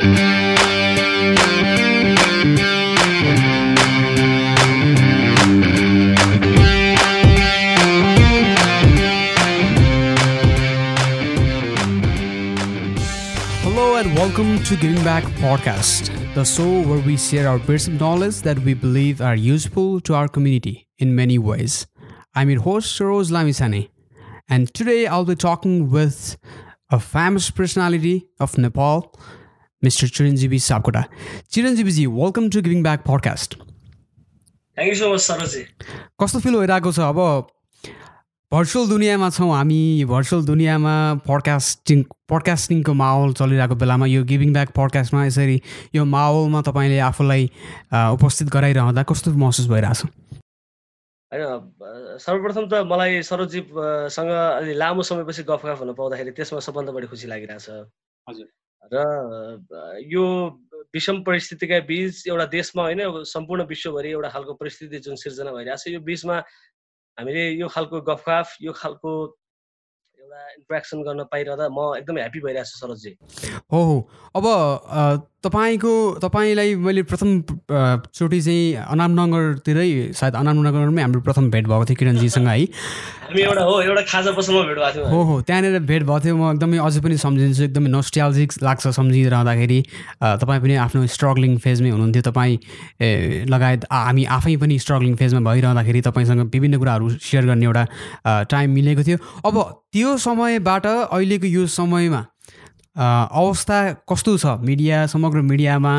Hello and welcome to Giving Back Podcast, the show where we share our bits of knowledge that we believe are useful to our community in many ways. I'm your host, Saroj Lamisane, and today I'll be talking with a famous personality of Nepal, Mr. Chiranjeevi Sapkota. Chiranjeevi welcome to Giving Back Podcast. Thank you so much Saroji कस्तो feel भइरहेको छ अब virtual दुनियाँमा छौँ हामी virtual दुनियाँमा podcasting पडकास्टिङको माहौल चलिरहेको बेलामा यो गिभिङ ब्याक पडकास्टमा यसरी यो माहौलमा तपाईँले आफूलाई उपस्थित गराइरहँदा कस्तो महसुस भइरहेछ होइन सर्वप्रथम त मलाई सरोजीसँग अलि लामो समयपछि गफगाफ हुन पाउँदाखेरि त्यसमा सबभन्दा बढी खुसी लागिरहेछ हजुर। र यो विषम परिस्थितिका बिच एउटा देशमा होइन सम्पूर्ण विश्वभरि एउटा खालको परिस्थिति जुन सिर्जना भइरहेछ यो बिचमा हामीले यो खालको गफगाफ यो खालको एउटा इन्ट्रेक्सन गर्न पाइरहँदा म एकदमै ह्याप्पी भइरहेको छु सरोजी हो। अब तपाईँको तपाईँलाई मैले प्रथम चोटि चाहिँ अनामनगरतिरै सायद अनामनगरमै हाम्रो प्रथम भेट भएको थियो किरणजीसँग है। एउटा हो एउटा खाजा पसलमा भेट भएको थियौँ। हो हो त्यहाँनिर भेट भएको थियो। म एकदमै अझै पनि सम्झिन्छु एकदमै नोस्ट्याल्जिक लाग्छ सम्झिरहँदाखेरि। तपाईँ पनि आफ्नो स्ट्रगलिङ फेजमै हुनुहुन्थ्यो। तपाईँ लगायत हामी आफै पनि स्ट्रगलिङ फेजमा भइरहँदाखेरि तपाईँसँग विभिन्न कुराहरू सेयर गर्ने एउटा टाइम मिलेको थियो। अब त्यो समयबाट अहिलेको यो समयमा अवस्था कस्तो छ मिडिया समग्र मिडियामा?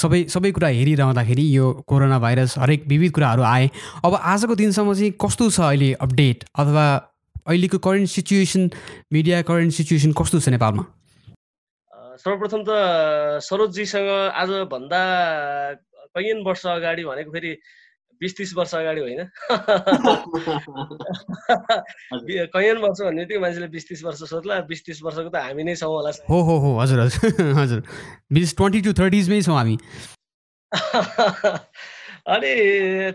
सबै सबै कुरा हेरिरहँदाखेरि यो कोरोना भाइरस हरेक विविध कुराहरू आए। अब आजको दिनसम्म चाहिँ कस्तो छ अहिले अपडेट? अथवा अहिलेको current situation media current situation कस्तो छ नेपालमा? सर्वप्रथम त सरोजजीसँग आजभन्दा कैयन वर्ष अगाडि भनेको फेरि बिस तिस वर्ष अगाडि होइन? कैयन वर्ष भन्ने बित्तिकै मान्छेले बिस तिस वर्ष सोध्ला बिस तिस वर्षको त हामी नै छौँ होला। हो हो हो हजुर हजुर हजुर। बिस ट्वेन्टी टु थर्टिजमै छौँ हामी। अनि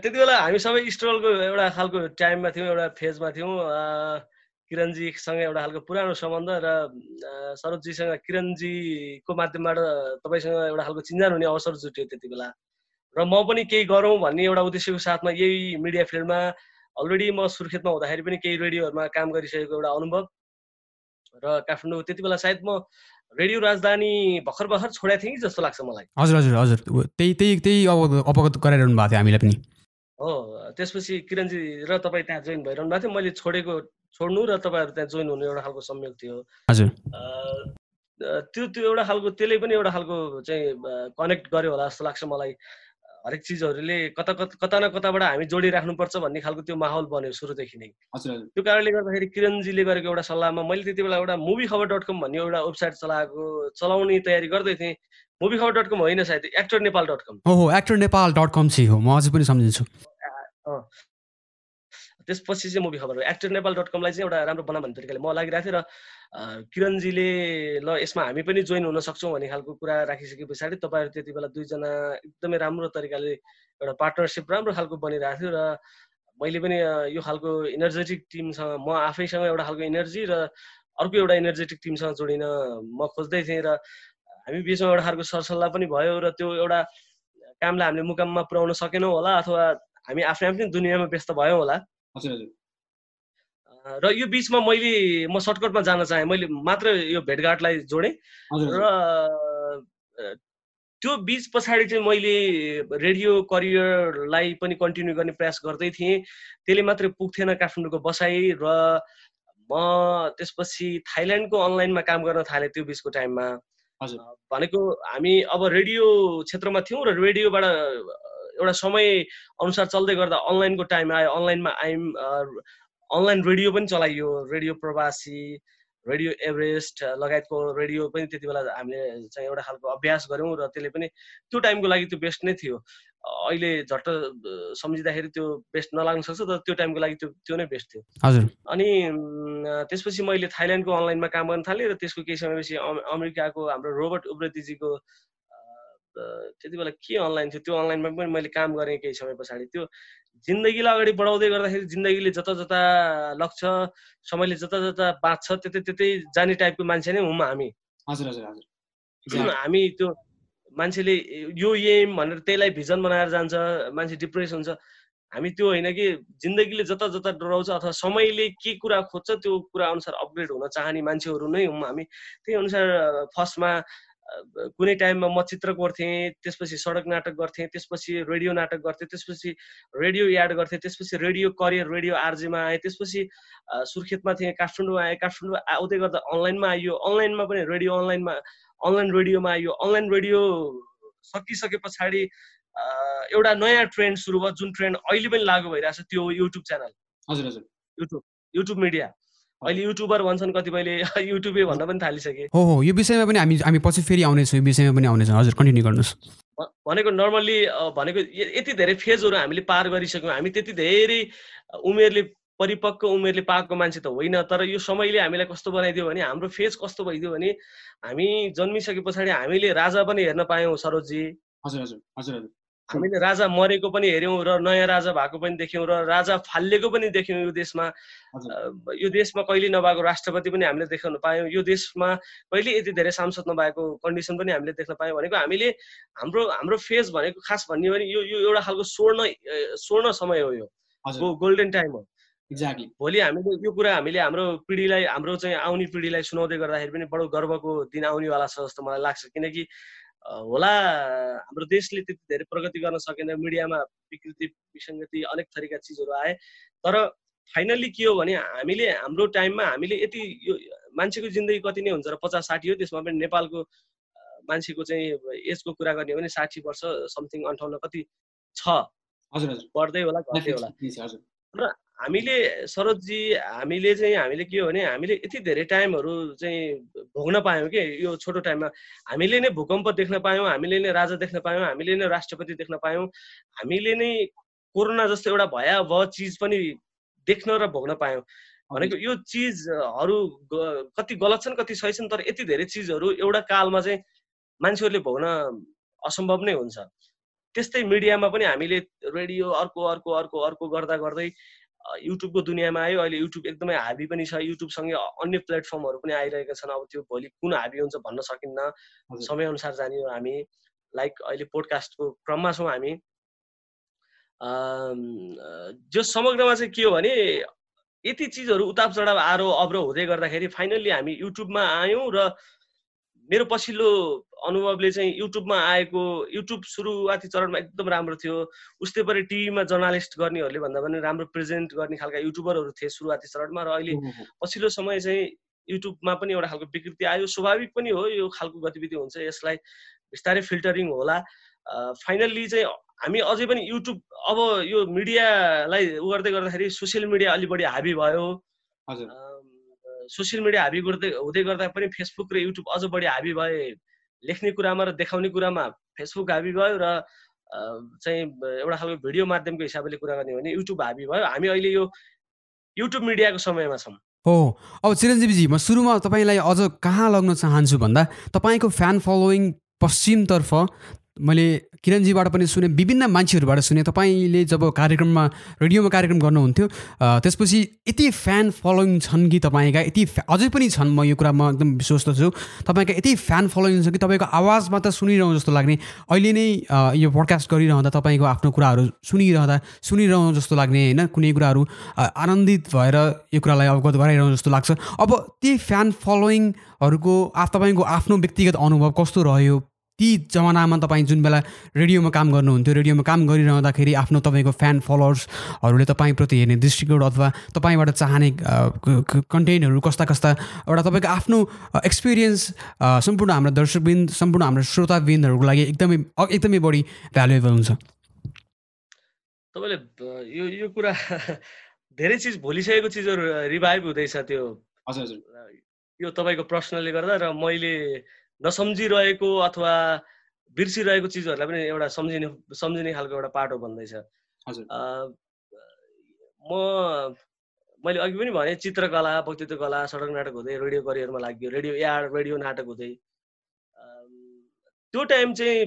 त्यति बेला हामी सबै स्ट्रगलको एउटा खालको टाइममा थियौँ एउटा फेजमा थियौँ। किरणजीसँग एउटा खालको पुरानो सम्बन्ध र अ, सरोजजीसँग किरणजीको माध्यमबाट तपाईँसँग एउटा खालको चिन्जान हुने अवसर जुट्यो त्यति बेला। र म पनि केही गरौँ भन्ने एउटा उद्देश्यको साथमा यही मिडिया फिल्डमा अलरेडी म सुर्खेतमा हुँदाखेरि पनि केही रेडियोहरूमा काम गरिसकेको एउटा अनुभव र काठमाडौँ त्यति बेला सायद म रेडियो राजधानी भर्खर भर्खर छोडेको थिएँ कि जस्तो लाग्छ मलाई। हजुर हजुर हजुर। त्यही त्यही त्यही अवगत अवगत गराइरहनु भएको थियो हामीलाई पनि। हो त्यसपछि किरणजी र तपाईँ त्यहाँ जोइन भइरहनु भएको थियो। मैले छोडेको छोड्नु र तपाईँहरू त्यहाँ जोइन हुने एउटा खालको संयोग थियो। हजुर। त्यो त्यो एउटा खालको त्यसले पनि एउटा खालको चाहिँ कनेक्ट गर्यो होला जस्तो लाग्छ मलाई। हरेक चिजहरूले कता कता कता न कताबाट हामी जोडिराख्नुपर्छ भन्ने खालको त्यो माहौल बन्यो सुरुदेखि नै। त्यो कारणले गर्दाखेरि किरणजीले गरेको एउटा सल्लाहमा मैले त्यति बेला एउटा मुभी खबर डट कम भन्ने एउटा वेबसाइट चलाएको चलाउने तयारी गर्दै थिएँ। मुभी खबर डट कम होइन सायद एक्टर नेपाल डट कम हो एक्टर नेपाल डट कम चाहिँ हो म अझै पनि सम्झिन्छु। त्यसपछि चाहिँ मुभी खबर एक्टर नेपाल डट कमलाई चाहिँ एउटा राम्रो बना भन्ने तरिकाले म लागिरहेको थिएँ र किरणजीले ल यसमा हामी पनि जोइन हुन सक्छौँ भन्ने खालको कुरा राखिसके पछाडि तपाईँहरू त्यति बेला दुईजना एकदमै राम्रो तरिकाले एउटा पार्टनरसिप राम्रो खालको बनिरहेको थियो र मैले पनि यो खालको इनर्जेटिक टिमसँग म आफैसँग एउटा खालको इनर्जी र अर्को एउटा इनर्जेटिक टिमसँग जोडिन म खोज्दै थिएँ र हामी बिचमा एउटा खालको सरसल्लाह पनि भयो र त्यो एउटा कामलाई हामीले मुकाममा पुर्याउन सकेनौँ होला अथवा हामी आफ्नै आफ्नै दुनियाँमा व्यस्त भयौँ होला। हजुर हजुर। र यो बिचमा मैले म सर्टकटमा जान चाहेँ। मैले मात्र यो भेटघाटलाई जोडेँ। र त्यो बिच पछाडि चाहिँ मैले रेडियो करियरलाई पनि कन्टिन्यू गर्ने प्रयास गर्दै थिएँ। त्यसले मात्रै पुग्थेन काठमाडौँको बसाइ र म त्यसपछि थाइल्यान्डको अनलाइनमा काम गर्न थालेँ त्यो बिचको टाइममा। भनेको हामी अब रेडियो क्षेत्रमा थियौँ र रेडियोबाट एउटा समय अनुसार चल्दै गर्दा अनलाइनको टाइम आयो अनलाइनमा आयौँ अनलाइन रेडियो पनि चलाइयो रेडियो प्रवासी रेडियो एभरेस्ट लगायतको रेडियो पनि त्यति बेला हामीले चाहिँ एउटा खालको अभ्यास गऱ्यौँ र त्यसले पनि त्यो टाइमको लागि त्यो बेस्ट नै थियो। अहिले झट्ट सम्झिँदाखेरि त्यो बेस्ट नलाग्न सक्छ तर त्यो टाइमको लागि त्यो त्यो नै बेस्ट थियो। हजुर। अनि त्यसपछि मैले थाइल्यान्डको अनलाइनमा काम गर्न थालेँ र त्यसको केही समयपछि अम- अमेरिकाको हाम्रो रोबर्ट उब्रेतीजीको त्यति बेला के अनलाइन थियो? त्यो अनलाइनमा पनि मैले काम गरेँ केही समय पछाडि त्यो जिन्दगीलाई अगाडि बढाउँदै गर्दाखेरि जिन्दगीले जता जता लग्छ समयले जता जता बाँच्छ त्यतै त्यतै जाने टाइपको मान्छे नै हौँ हामी। हजुर हजुर हजुर। हामी त्यो मान्छेले यो एम भनेर त्यसलाई भिजन बनाएर जान्छ मान्छे डिप्रेस हुन्छ। हामी त्यो होइन कि जिन्दगीले जता जता डराउँछ अथवा समयले के कुरा खोज्छ त्यो कुरा अनुसार अपग्रेड हुन चाहने मान्छेहरू नै हौँ हामी। त्यही अनुसार फर्स्टमा कुनै टाइममा म चित्र कोर्थेँ त्यसपछि सडक नाटक गर्थेँ त्यसपछि रेडियो नाटक गर्थेँ त्यसपछि रेडियो याड गर्थेँ त्यसपछि रेडियो करियर रेडियो आरजेमा आएँ त्यसपछि सुर्खेतमा थिएँ काठमाडौँ आएँ काठमाडौँ आउँदै गर्दा अनलाइनमा आइयो अनलाइनमा पनि रेडियो अनलाइनमा अनलाइन रेडियोमा आइयो अनलाइन रेडियो सकिसके पछाडि एउटा नयाँ ट्रेन्ड सुरु भयो जुन ट्रेन्ड अहिले पनि लागु भइरहेछ त्यो युट्युब च्यानल। हजुर हजुर। YouTube YouTube media. अहिले युट्युबर भन्छन् कतिपयले। युट्युबे भन्न पनि थालिसके। हो हो यो विषयमा पनि हामी हामी पछि फेरि आउनेछौँ यो विषयमा पनि आउनेछौँ। हजुर कन्टिन्यू गर्नुहोस्। भनेको नर्मल्ली भनेको यति धेरै फेजहरू हामीले पार गरिसक्यौँ। हामी त्यति धेरै उमेरले परिपक्व उमेरले पाएको मान्छे त होइन तर यो समयले हामीलाई कस्तो बनाइदियो भने हाम्रो फेज कस्तो भइदियो भने हामी जन्मिसके पछाडि हामीले राजा पनि हेर्न पायौँ सरोजी हजुर हजुर हजुर हजुर। हामीले राजा मरेको पनि हेऱ्यौँ र नयाँ राजा भएको पनि देख्यौँ र राजा फालिएको पनि देख्यौँ यो देशमा। यो देशमा कहिले नभएको राष्ट्रपति पनि हामीले देख्न पायौँ। यो देशमा कहिले यति धेरै सांसद नभएको कन्डिसन पनि हामीले देख्न पायौँ भनेको हामीले हाम्रो हाम्रो फेज भनेको खास भन्ने भने यो यो एउटा खालको स्वर्ण स्वर्ण समय हो यो। गोल्डन टाइम हो। एक्ज्याक्टली भोलि हामीले यो कुरा हामीले हाम्रो पिँढीलाई हाम्रो चाहिँ आउने पिँढीलाई सुनाउँदै गर्दाखेरि पनि बडो गर्वको दिन आउनेवाला छ जस्तो मलाई लाग्छ। किनकि होला। हाम्रो देशले त्यति धेरै प्रगति गर्न सकेन। मिडियामा विकृति विसङ्गति अनेक थरीका चिजहरू आए। तर फाइनल्ली के हो भने हामीले हाम्रो टाइममा हामीले यति यो मान्छेको जिन्दगी कति नै हुन्छ र पचास साठी हो त्यसमा पनि नेपालको मान्छेको चाहिँ एजको कुरा गर्ने हो भने साठी वर्ष समथिङ अन्ठाउन्न कति छ। हजुर हजुर। बढ्दै होला घट्दै होला। र हामीले सरोजी हामीले चाहिँ हामीले के हो भने हामीले यति धेरै टाइमहरू चाहिँ भोग्न पायौँ कि यो छोटो टाइममा। हामीले नै भूकम्प देख्न पायौँ हामीले नै राजा देख्न पायौँ हामीले नै राष्ट्रपति देख्न पायौँ हामीले नै कोरोना जस्तो एउटा भयावह चिज पनि देख्न र भोग्न पायौँ। भनेको यो चिजहरू कति गलत छन् कति सही छन् तर यति धेरै चिजहरू एउटा कालमा चाहिँ मान्छेहरूले भोग्न असम्भव नै हुन्छ। त्यस्तै मिडियामा पनि हामीले रेडियो अर्को अर्को अर्को अर्को गर्दा गर्दै युट्युबको दुनियाँमा आयो। अहिले युट्युब एकदमै हाबी पनि छ। युट्युबसँगै अन्य प्लेटफर्महरू पनि आइरहेका छन्। अब त्यो भोलि कुन हाबी हुन्छ भन्न सकिन्न। समयअनुसार जाने हो हामी लाइक अहिले पोडकास्टको क्रममा छौँ हामी। जो समग्रमा चाहिँ के हो भने यति चिजहरू उताप चढाव आरो अब्रो हुँदै गर्दाखेरि फाइनल्ली हामी युट्युबमा आयौँ र मेरो पछिल्लो अनुभवले चाहिँ युट्युबमा आएको युट्युब सुरुवाती चरणमा एकदम राम्रो थियो। उस्तै परि टिभीमा जर्नालिस्ट गर्नेहरूले भन्दा पनि राम्रो प्रेजेन्ट गर्ने खालका युट्युबरहरू थिए सुरुवाती चरणमा र अहिले पछिल्लो समय चाहिँ युट्युबमा पनि एउटा खालको विकृति आयो। स्वाभाविक पनि हो यो खालको गतिविधि हुन्छ यसलाई बिस्तारै फिल्टरिङ होला। फाइनल्ली चाहिँ हामी अझै पनि युट्युब अब यो मिडियालाई उ गर्दै गर्दाखेरि सोसियल मिडिया अलि बढी हाबी भयो। सोसियल मिडिया हाबी गर्दै हुँदै गर्दा पनि फेसबुक र युट्युब अझ बढी हाबी भए लेख्ने कुरामा र देखाउने कुरामा फेसबुक हाबी भयो र चाहिँ एउटा खालको भिडियो माध्यमको हिसाबले कुरा गर्ने भने युट्युब हाबी भयो। हामी अहिले यो युट्युब मिडियाको समयमा छौँ। हो। अब चिरञ्जीवीजी म सुरुमा तपाईँलाई अझ कहाँ लग्न चाहन्छु भन्दा तपाईँको फ्यान फलोइङ पश्चिमतर्फ मैले किरणजीबाट पनि सुने विभिन्न मान्छेहरूबाट सुने। तपाईँले जब कार्यक्रममा रेडियोमा कार्यक्रम गर्नुहुन्थ्यो त्यसपछि यति फ्यान फलोइङ छन् कि तपाईँका? यति अझै पनि छन्। म यो कुरामा एकदम विश्वस्त छु। तपाईँका यति फ्यान फलोइङ छ कि तपाईँको आवाज मात्र सुनिरहँ जस्तो लाग्ने। अहिले नै यो पडकास्ट गरिरहँदा तपाईँको आफ्नो कुराहरू सुनिरहँदा सुनिरहँ जस्तो लाग्ने होइन? कुनै कुराहरू आनन्दित भएर यो कुरालाई अवगत गराइरहँ जस्तो लाग्छ। अब ती फ्यान फलोइङहरूको तपाईँको आफ्नो व्यक्तिगत अनुभव कस्तो रह्यो? ती जमानामा तपाईँ जुन बेला रेडियोमा काम गर्नुहुन्थ्यो रेडियोमा काम गरिरहँदाखेरि आफ्नो तपाईँको फ्यान फलोवर्सहरूले तपाईँप्रति हेर्ने दृष्टिकोण अथवा तपाईँबाट चाहने कन्टेन्टहरू कस्ता कस्ता एउटा तपाईँको आफ्नो एक्सपिरियन्स सम्पूर्ण हाम्रो दर्शकबिन सम्पूर्ण हाम्रो श्रोताबिन्दहरूको लागि एकदमै एकदमै बढी भ्यालुएबल हुन्छ। तपाईँले यो यो कुरा धेरै चिज भुलिसकेको चिजहरू रिभाइभ हुँदैछ त्यो। हजुर हजुर। यो तपाईँको प्रश्नले गर्दा र मैले नसम्झिरहेको अथवा बिर्सिरहेको चिजहरूलाई पनि एउटा सम्झिने सम्झिने खालको एउटा पाटो भन्दैछ म मैले अघि पनि भने चित्रकला वक्तित्व कला सडक नाटक हुँदै रेडियो करियरमा लाग्यो रेडियो याड रेडियो नाटक हुँदै। त्यो टाइम चाहिँ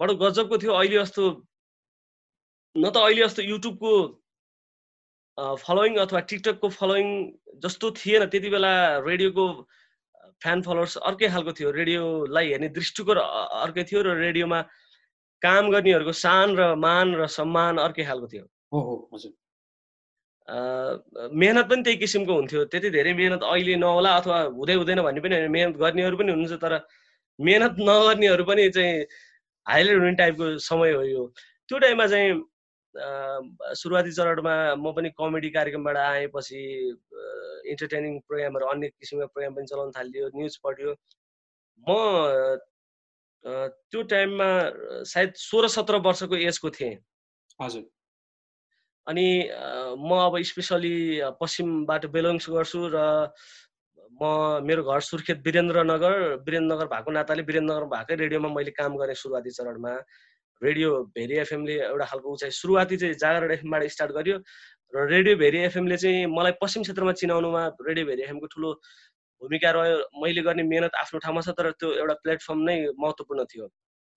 बडो गजबको थियो। अहिले जस्तो न त अहिले जस्तो युट्युबको फलोइङ अथवा टिकटकको फलोइङ जस्तो थिएन। त्यति बेला रेडियोको फ्यान फलोवर्स अर्कै खालको थियो। रेडियोलाई हेर्ने दृष्टिकोण अर्कै थियो र रेडियोमा काम गर्नेहरूको सान र मान र सम्मान अर्कै खालको थियो। मेहनत पनि त्यही किसिमको हुन्थ्यो। त्यति धेरै मेहनत अहिले नहोला अथवा हुँदै हुँदैन भन्ने पनि मेहनत गर्नेहरू पनि हुनुहुन्छ तर मेहनत नगर्नेहरू पनि चाहिँ हाइलाइट हुने टाइपको समय हो यो। त्यो टाइममा चाहिँ सुरुवाती चरणमा म पनि कमेडी कार्यक्रमबाट आएपछि इन्टरटेनिङ प्रोग्रामहरू अन्य किसिमका प्रोग्राम पनि चलाउन थालियो न्युज पढ्यो। म त्यो टाइममा सायद सोह्र सत्र वर्षको एजको थिएँ। हजुर। अनि म अब स्पेसली पश्चिमबाट बिलोङ्स गर्छु र म मेरो घर सुर्खेत वीरेन्द्रनगर वीरेन्द्रनगर भएको नाताले वीरेन्द्रनगर भएकै रेडियोमा मैले काम गरेँ सुरुवाती चरणमा। रेडियो भेरी एफएमले एउटा खालको उचाइ सुरुवाती चाहिँ जागरण एफएमबाट स्टार्ट गर्यो र रेडियो भेरी एफएमले चाहिँ मलाई पश्चिम क्षेत्रमा चिनाउनुमा रेडियो भेरी एफएमको ठुलो भूमिका रह्यो। मैले गर्ने मेहनत आफ्नो ठाउँमा छ तर त्यो एउटा प्लेटफर्म नै महत्त्वपूर्ण थियो।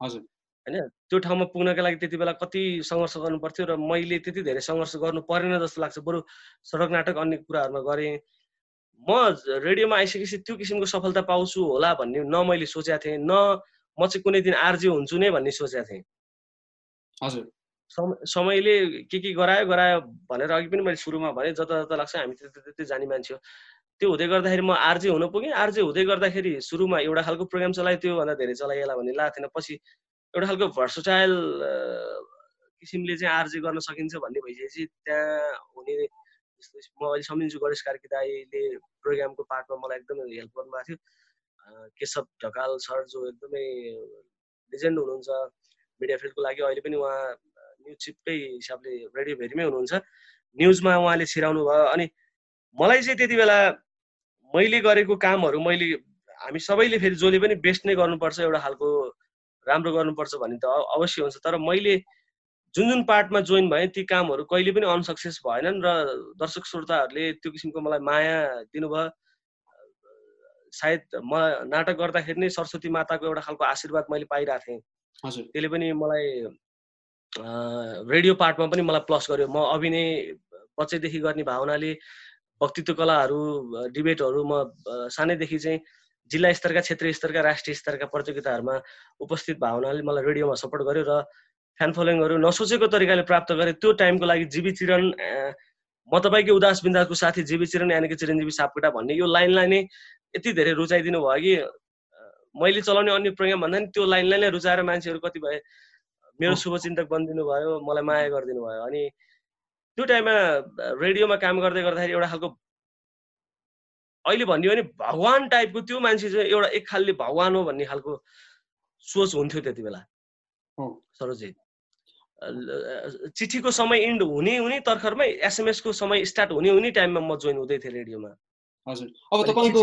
हजुर। होइन? त्यो ठाउँमा पुग्नका लागि त्यति बेला कति सङ्घर्ष गर्नु पर्थ्यो र मैले त्यति धेरै सङ्घर्ष गर्नु परेन जस्तो लाग्छ। बरु सडक नाटक अन्य कुराहरूमा गरेँ। म रेडियोमा आइसकेपछि त्यो किसिमको सफलता पाउँछु होला भन्ने न मैले सोचेको थिएँ न म चाहिँ कुनै दिन आर्जे हुन्छु नै भन्ने सोचेको थिएँ। हजुर। समयले के के गरायो गरायो भनेर अघि पनि मैले सुरुमा भने जता जता लाग्छ हामी त्यति त्यति जाने मान्छे हो। त्यो हुँदै गर्दाखेरि म आर्जे हुन पुगेँ। आर्जे हुँदै गर्दाखेरि सुरुमा एउटा खालको प्रोग्राम चलायो त्योभन्दा धेरै चलाइएला भन्ने लागेको थिएन। पछि एउटा खालको भर्सटाइल किसिमले चाहिँ आर्जे गर्न सकिन्छ भन्ने भइसकेपछि त्यहाँ हुने म अहिले सम्झिन्छु गणेश कार्की दाईले प्रोग्रामको पार्टमा मलाई एकदमै हेल्प गर्नुभएको थियो। केशव ढकाल सर जो एकदमै लेजेन्ड हुनुहुन्छ मिडिया फिल्डको लागि अहिले पनि उहाँ न्युज चिपकै हिसाबले रेडियो भेरीमै हुनुहुन्छ। न्युजमा उहाँले छिराउनु भयो अनि मलाई चाहिँ त्यति बेला मैले गरेको कामहरू मैले हामी सबैले फेरि जसले पनि बेस्ट नै गर्नुपर्छ एउटा खालको राम्रो गर्नुपर्छ भन्ने त अवश्य हुन्छ। तर मैले जुन जुन पार्टमा जोइन भएँ ती कामहरू कहिले पनि अनसक्सेस भएनन् र दर्शक श्रोताहरूले त्यो किसिमको मलाई माया दिनुभयो। सायद म नाटक गर्दाखेरि नै सरस्वती माताको एउटा खालको आशीर्वाद मैले पाइरहेको थिएँ। त्यसले पनि मलाई रेडियो पार्टमा पनि मलाई प्लस गर्यो। म अभिनय बच्चैदेखि गर्ने भावनाले वक्तित्व कलाहरू डिबेटहरू म सानैदेखि चाहिँ जिल्ला स्तरका क्षेत्रीय स्तरका राष्ट्रिय स्तरका प्रतियोगिताहरूमा उपस्थित भावनाले मलाई रेडियोमा सपोर्ट गर्यो र फ्यान फलोइङहरू नसोचेको तरिकाले प्राप्त गरेँ त्यो टाइमको लागि जीवी चिरन म तपाईँकै उदास बिन्दासको साथी जीवी चिरन यानिक चिरञ्जीवी सापकोटा भन्ने यो लाइनलाई नै यति धेरै रुचाइदिनु भयो कि मैले चलाउने अन्य प्रोग्राम भन्दा नि त्यो लाइनलाई नै रुचाएर मान्छेहरू कति भए मेरो शुभचिन्तक बनिदिनु भयो मलाई माया गरिदिनु भयो। अनि त्यो टाइममा रेडियोमा काम गर्दै गर्दाखेरि एउटा खालको अहिले भनियो भने भगवान् टाइपको त्यो मान्छे चाहिँ एउटा एक खालले भगवान् हो भन्ने खालको सोच हुन्थ्यो त्यति बेला। सरोजी चिठीको समय इन्ड हुने हुने तर्खरमै एसएमएसको समय स्टार्ट हुने हुने टाइममा म जोइन हुँदै थिएँ रेडियोमा। हजुर। अब तपाईँको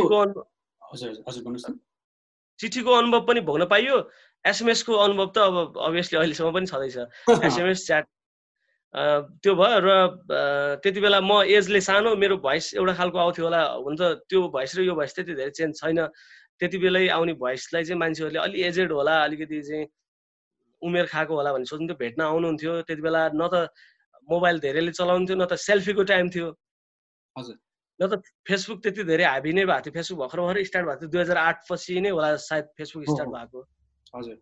चिठीको अनुभव पनि भोग्न पाइयो। एसएमएसको अनुभव त अब अभियसली अहिलेसम्म पनि छँदैछ। एसएमएस च्याट त्यो भयो र त्यति बेला म एजले सानो मेरो भोइस एउटा खालको आउँथ्यो होला। हुन त त्यो भोइस र यो भोइस त्यति धेरै चेन्ज छैन। त्यति बेलै आउने भोइसलाई चाहिँ मान्छेहरूले अलि एजेड होला अलिकति चाहिँ उमेर खाएको होला भन्ने सोच्नु भेट्न आउनुहुन्थ्यो। त्यति बेला न त मोबाइल धेरैले चलाउँथ्यो न त सेल्फीको टाइम थियो। हजुर। न त फेसबुक त्यति धेरै हाबी नै भएको थियो। फेसबुक भर्खर भर्खर स्टार्ट भएको थियो। दुई हजार आठ पछि नै होला सायद फेसबुक स्टार्ट भएको। हजुर।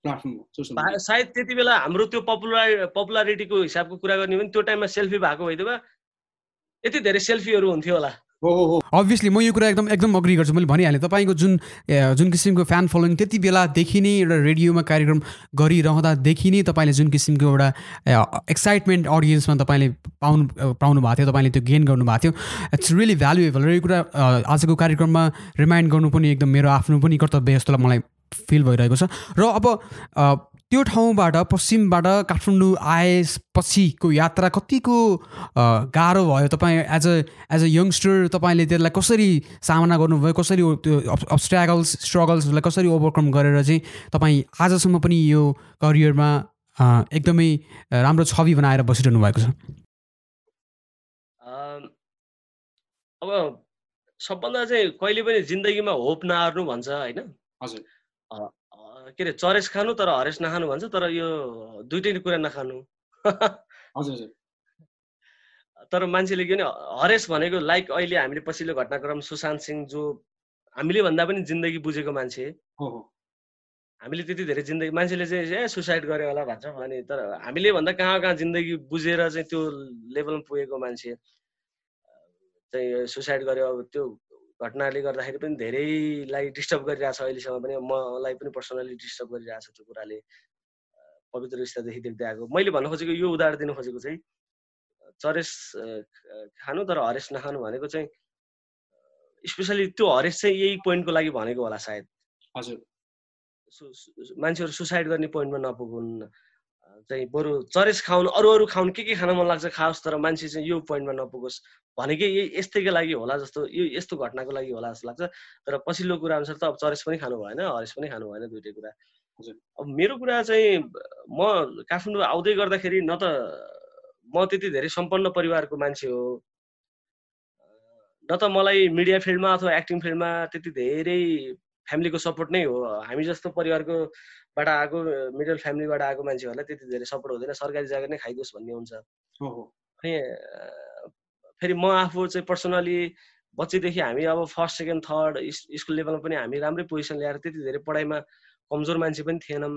सायद त्यति बेला हाम्रो त्यो पपुलर पपुलारिटीको हिसाबको कुरा गर्ने भने त्यो टाइममा सेल्फी भएको भइदियो यति धेरै सेल्फीहरू हुन्थ्यो होला। अभियसली म यो कुरा एकदम एकदम अग्री गर्छु। मैले भनिहालेँ तपाईँको जुन जुन किसिमको फ्यान फलोइङ त्यति बेलादेखि नै एउटा रेडियोमा कार्यक्रम गरिरहँदादेखि नै तपाईँले जुन किसिमको एउटा एक्साइटमेन्ट अडियन्समा तपाईँले पाउनु पाउनु भएको थियो तपाईँले त्यो गेन गर्नुभएको थियो। इट्स रियली भ्यालुएबल र यो कुरा आजको कार्यक्रममा रिमाइन्ड गर्नु पनि एकदम मेरो आफ्नो पनि कर्तव्य जस्तो मलाई फिल भइरहेको छ। र अब त्यो ठाउँबाट पश्चिमबाट काठमाडौँ आएपछिको यात्रा कतिको गाह्रो भयो? तपाईँ as a as a youngster तपाईँले त्यसलाई कसरी सामना गर्नुभयो? कसरी त्यो अब्स्ट्रागल्स स्ट्रगल्सहरूलाई कसरी ओभरकम गरेर चाहिँ तपाईँ आजसम्म पनि यो करियरमा एकदमै राम्रो छवि बनाएर बसिरहनु भएको छ? अब सबभन्दा चाहिँ कहिले पनि जिन्दगीमा होप नहार्नु भन्छ होइन? हजुर। के अरे चरेस खानु तर हरेस नखानु भन्छ तर यो दुइटै कुरा नखानु। तर मान्छेले के भने हरेस भनेको लाइक अहिले हामीले पछिल्लो घटनाक्रम सुशान्त सिंह जो हामीले भन्दा पनि जिन्दगी बुझेको मान्छे। हामीले त्यति धेरै जिन्दगी मान्छेले चाहिँ ए सुसाइड गरे होला भन्छ भने तर हामीले भन्दा कहाँ कहाँ जिन्दगी बुझेर चाहिँ त्यो लेभलमा पुगेको मान्छे। चाहिँ सुसाइड गर्यो अब त्यो घटनाले गर्दाखेरि पनि धेरैलाई डिस्टर्ब गरिरहेछ अहिलेसम्म पनि। मलाई पनि पर्सनली डिस्टर्ब गरिरहेछ त्यो कुराले। पवित्र रिस्तादेखि देख्दै आएको। मैले भन्न खोजेको यो उदाहरण दिनु खोजेको चाहिँ चरेस खानु तर हरेस नखानु भनेको चाहिँ स्पेसली त्यो हरेस चाहिँ यही पोइन्टको लागि भनेको होला सायद। हजुर। मान्छेहरू सुसाइड गर्ने पोइन्टमा नपुगुन्। चाहिँ बरु चरेस खाउनु अरू अरू खाउनु के के खान मन लाग्छ खाओस् तर मान्छे चाहिँ यो पोइन्टमा नपुगोस्। भनेकै यही यस्तैको लागि होला जस्तो यो यस्तो घटनाको लागि होला जस्तो लाग्छ। तर पछिल्लो कुरा अनुसार त अब चरेस पनि खानु भएन हरेस पनि खानु भएन दुइटै कुरा। अब मेरो कुरा चाहिँ म काठमाडौँ आउँदै गर्दाखेरि न त म त्यति धेरै सम्पन्न परिवारको मान्छे हो। न त मलाई मिडिया फिल्डमा अथवा एक्टिङ फिल्डमा त्यति धेरै फ्यामिलीको सपोर्ट नै हो। हामी जस्तो परिवारको बाट आएको मिडल फ्यामिलीबाट आएको मान्छेहरूलाई त्यति धेरै सपोर्ट हुँदैन। सरकारी जग्गा नै खाइदियोस् भन्ने हुन्छ। अनि फेरि म आफू चाहिँ पर्सनली बच्चैदेखि हामी अब फर्स्ट सेकेन्ड थर्ड स्कुल लेभलमा पनि हामी राम्रै पोजिसन ल्याएर त्यति धेरै पढाइमा कमजोर मान्छे पनि थिएनौँ।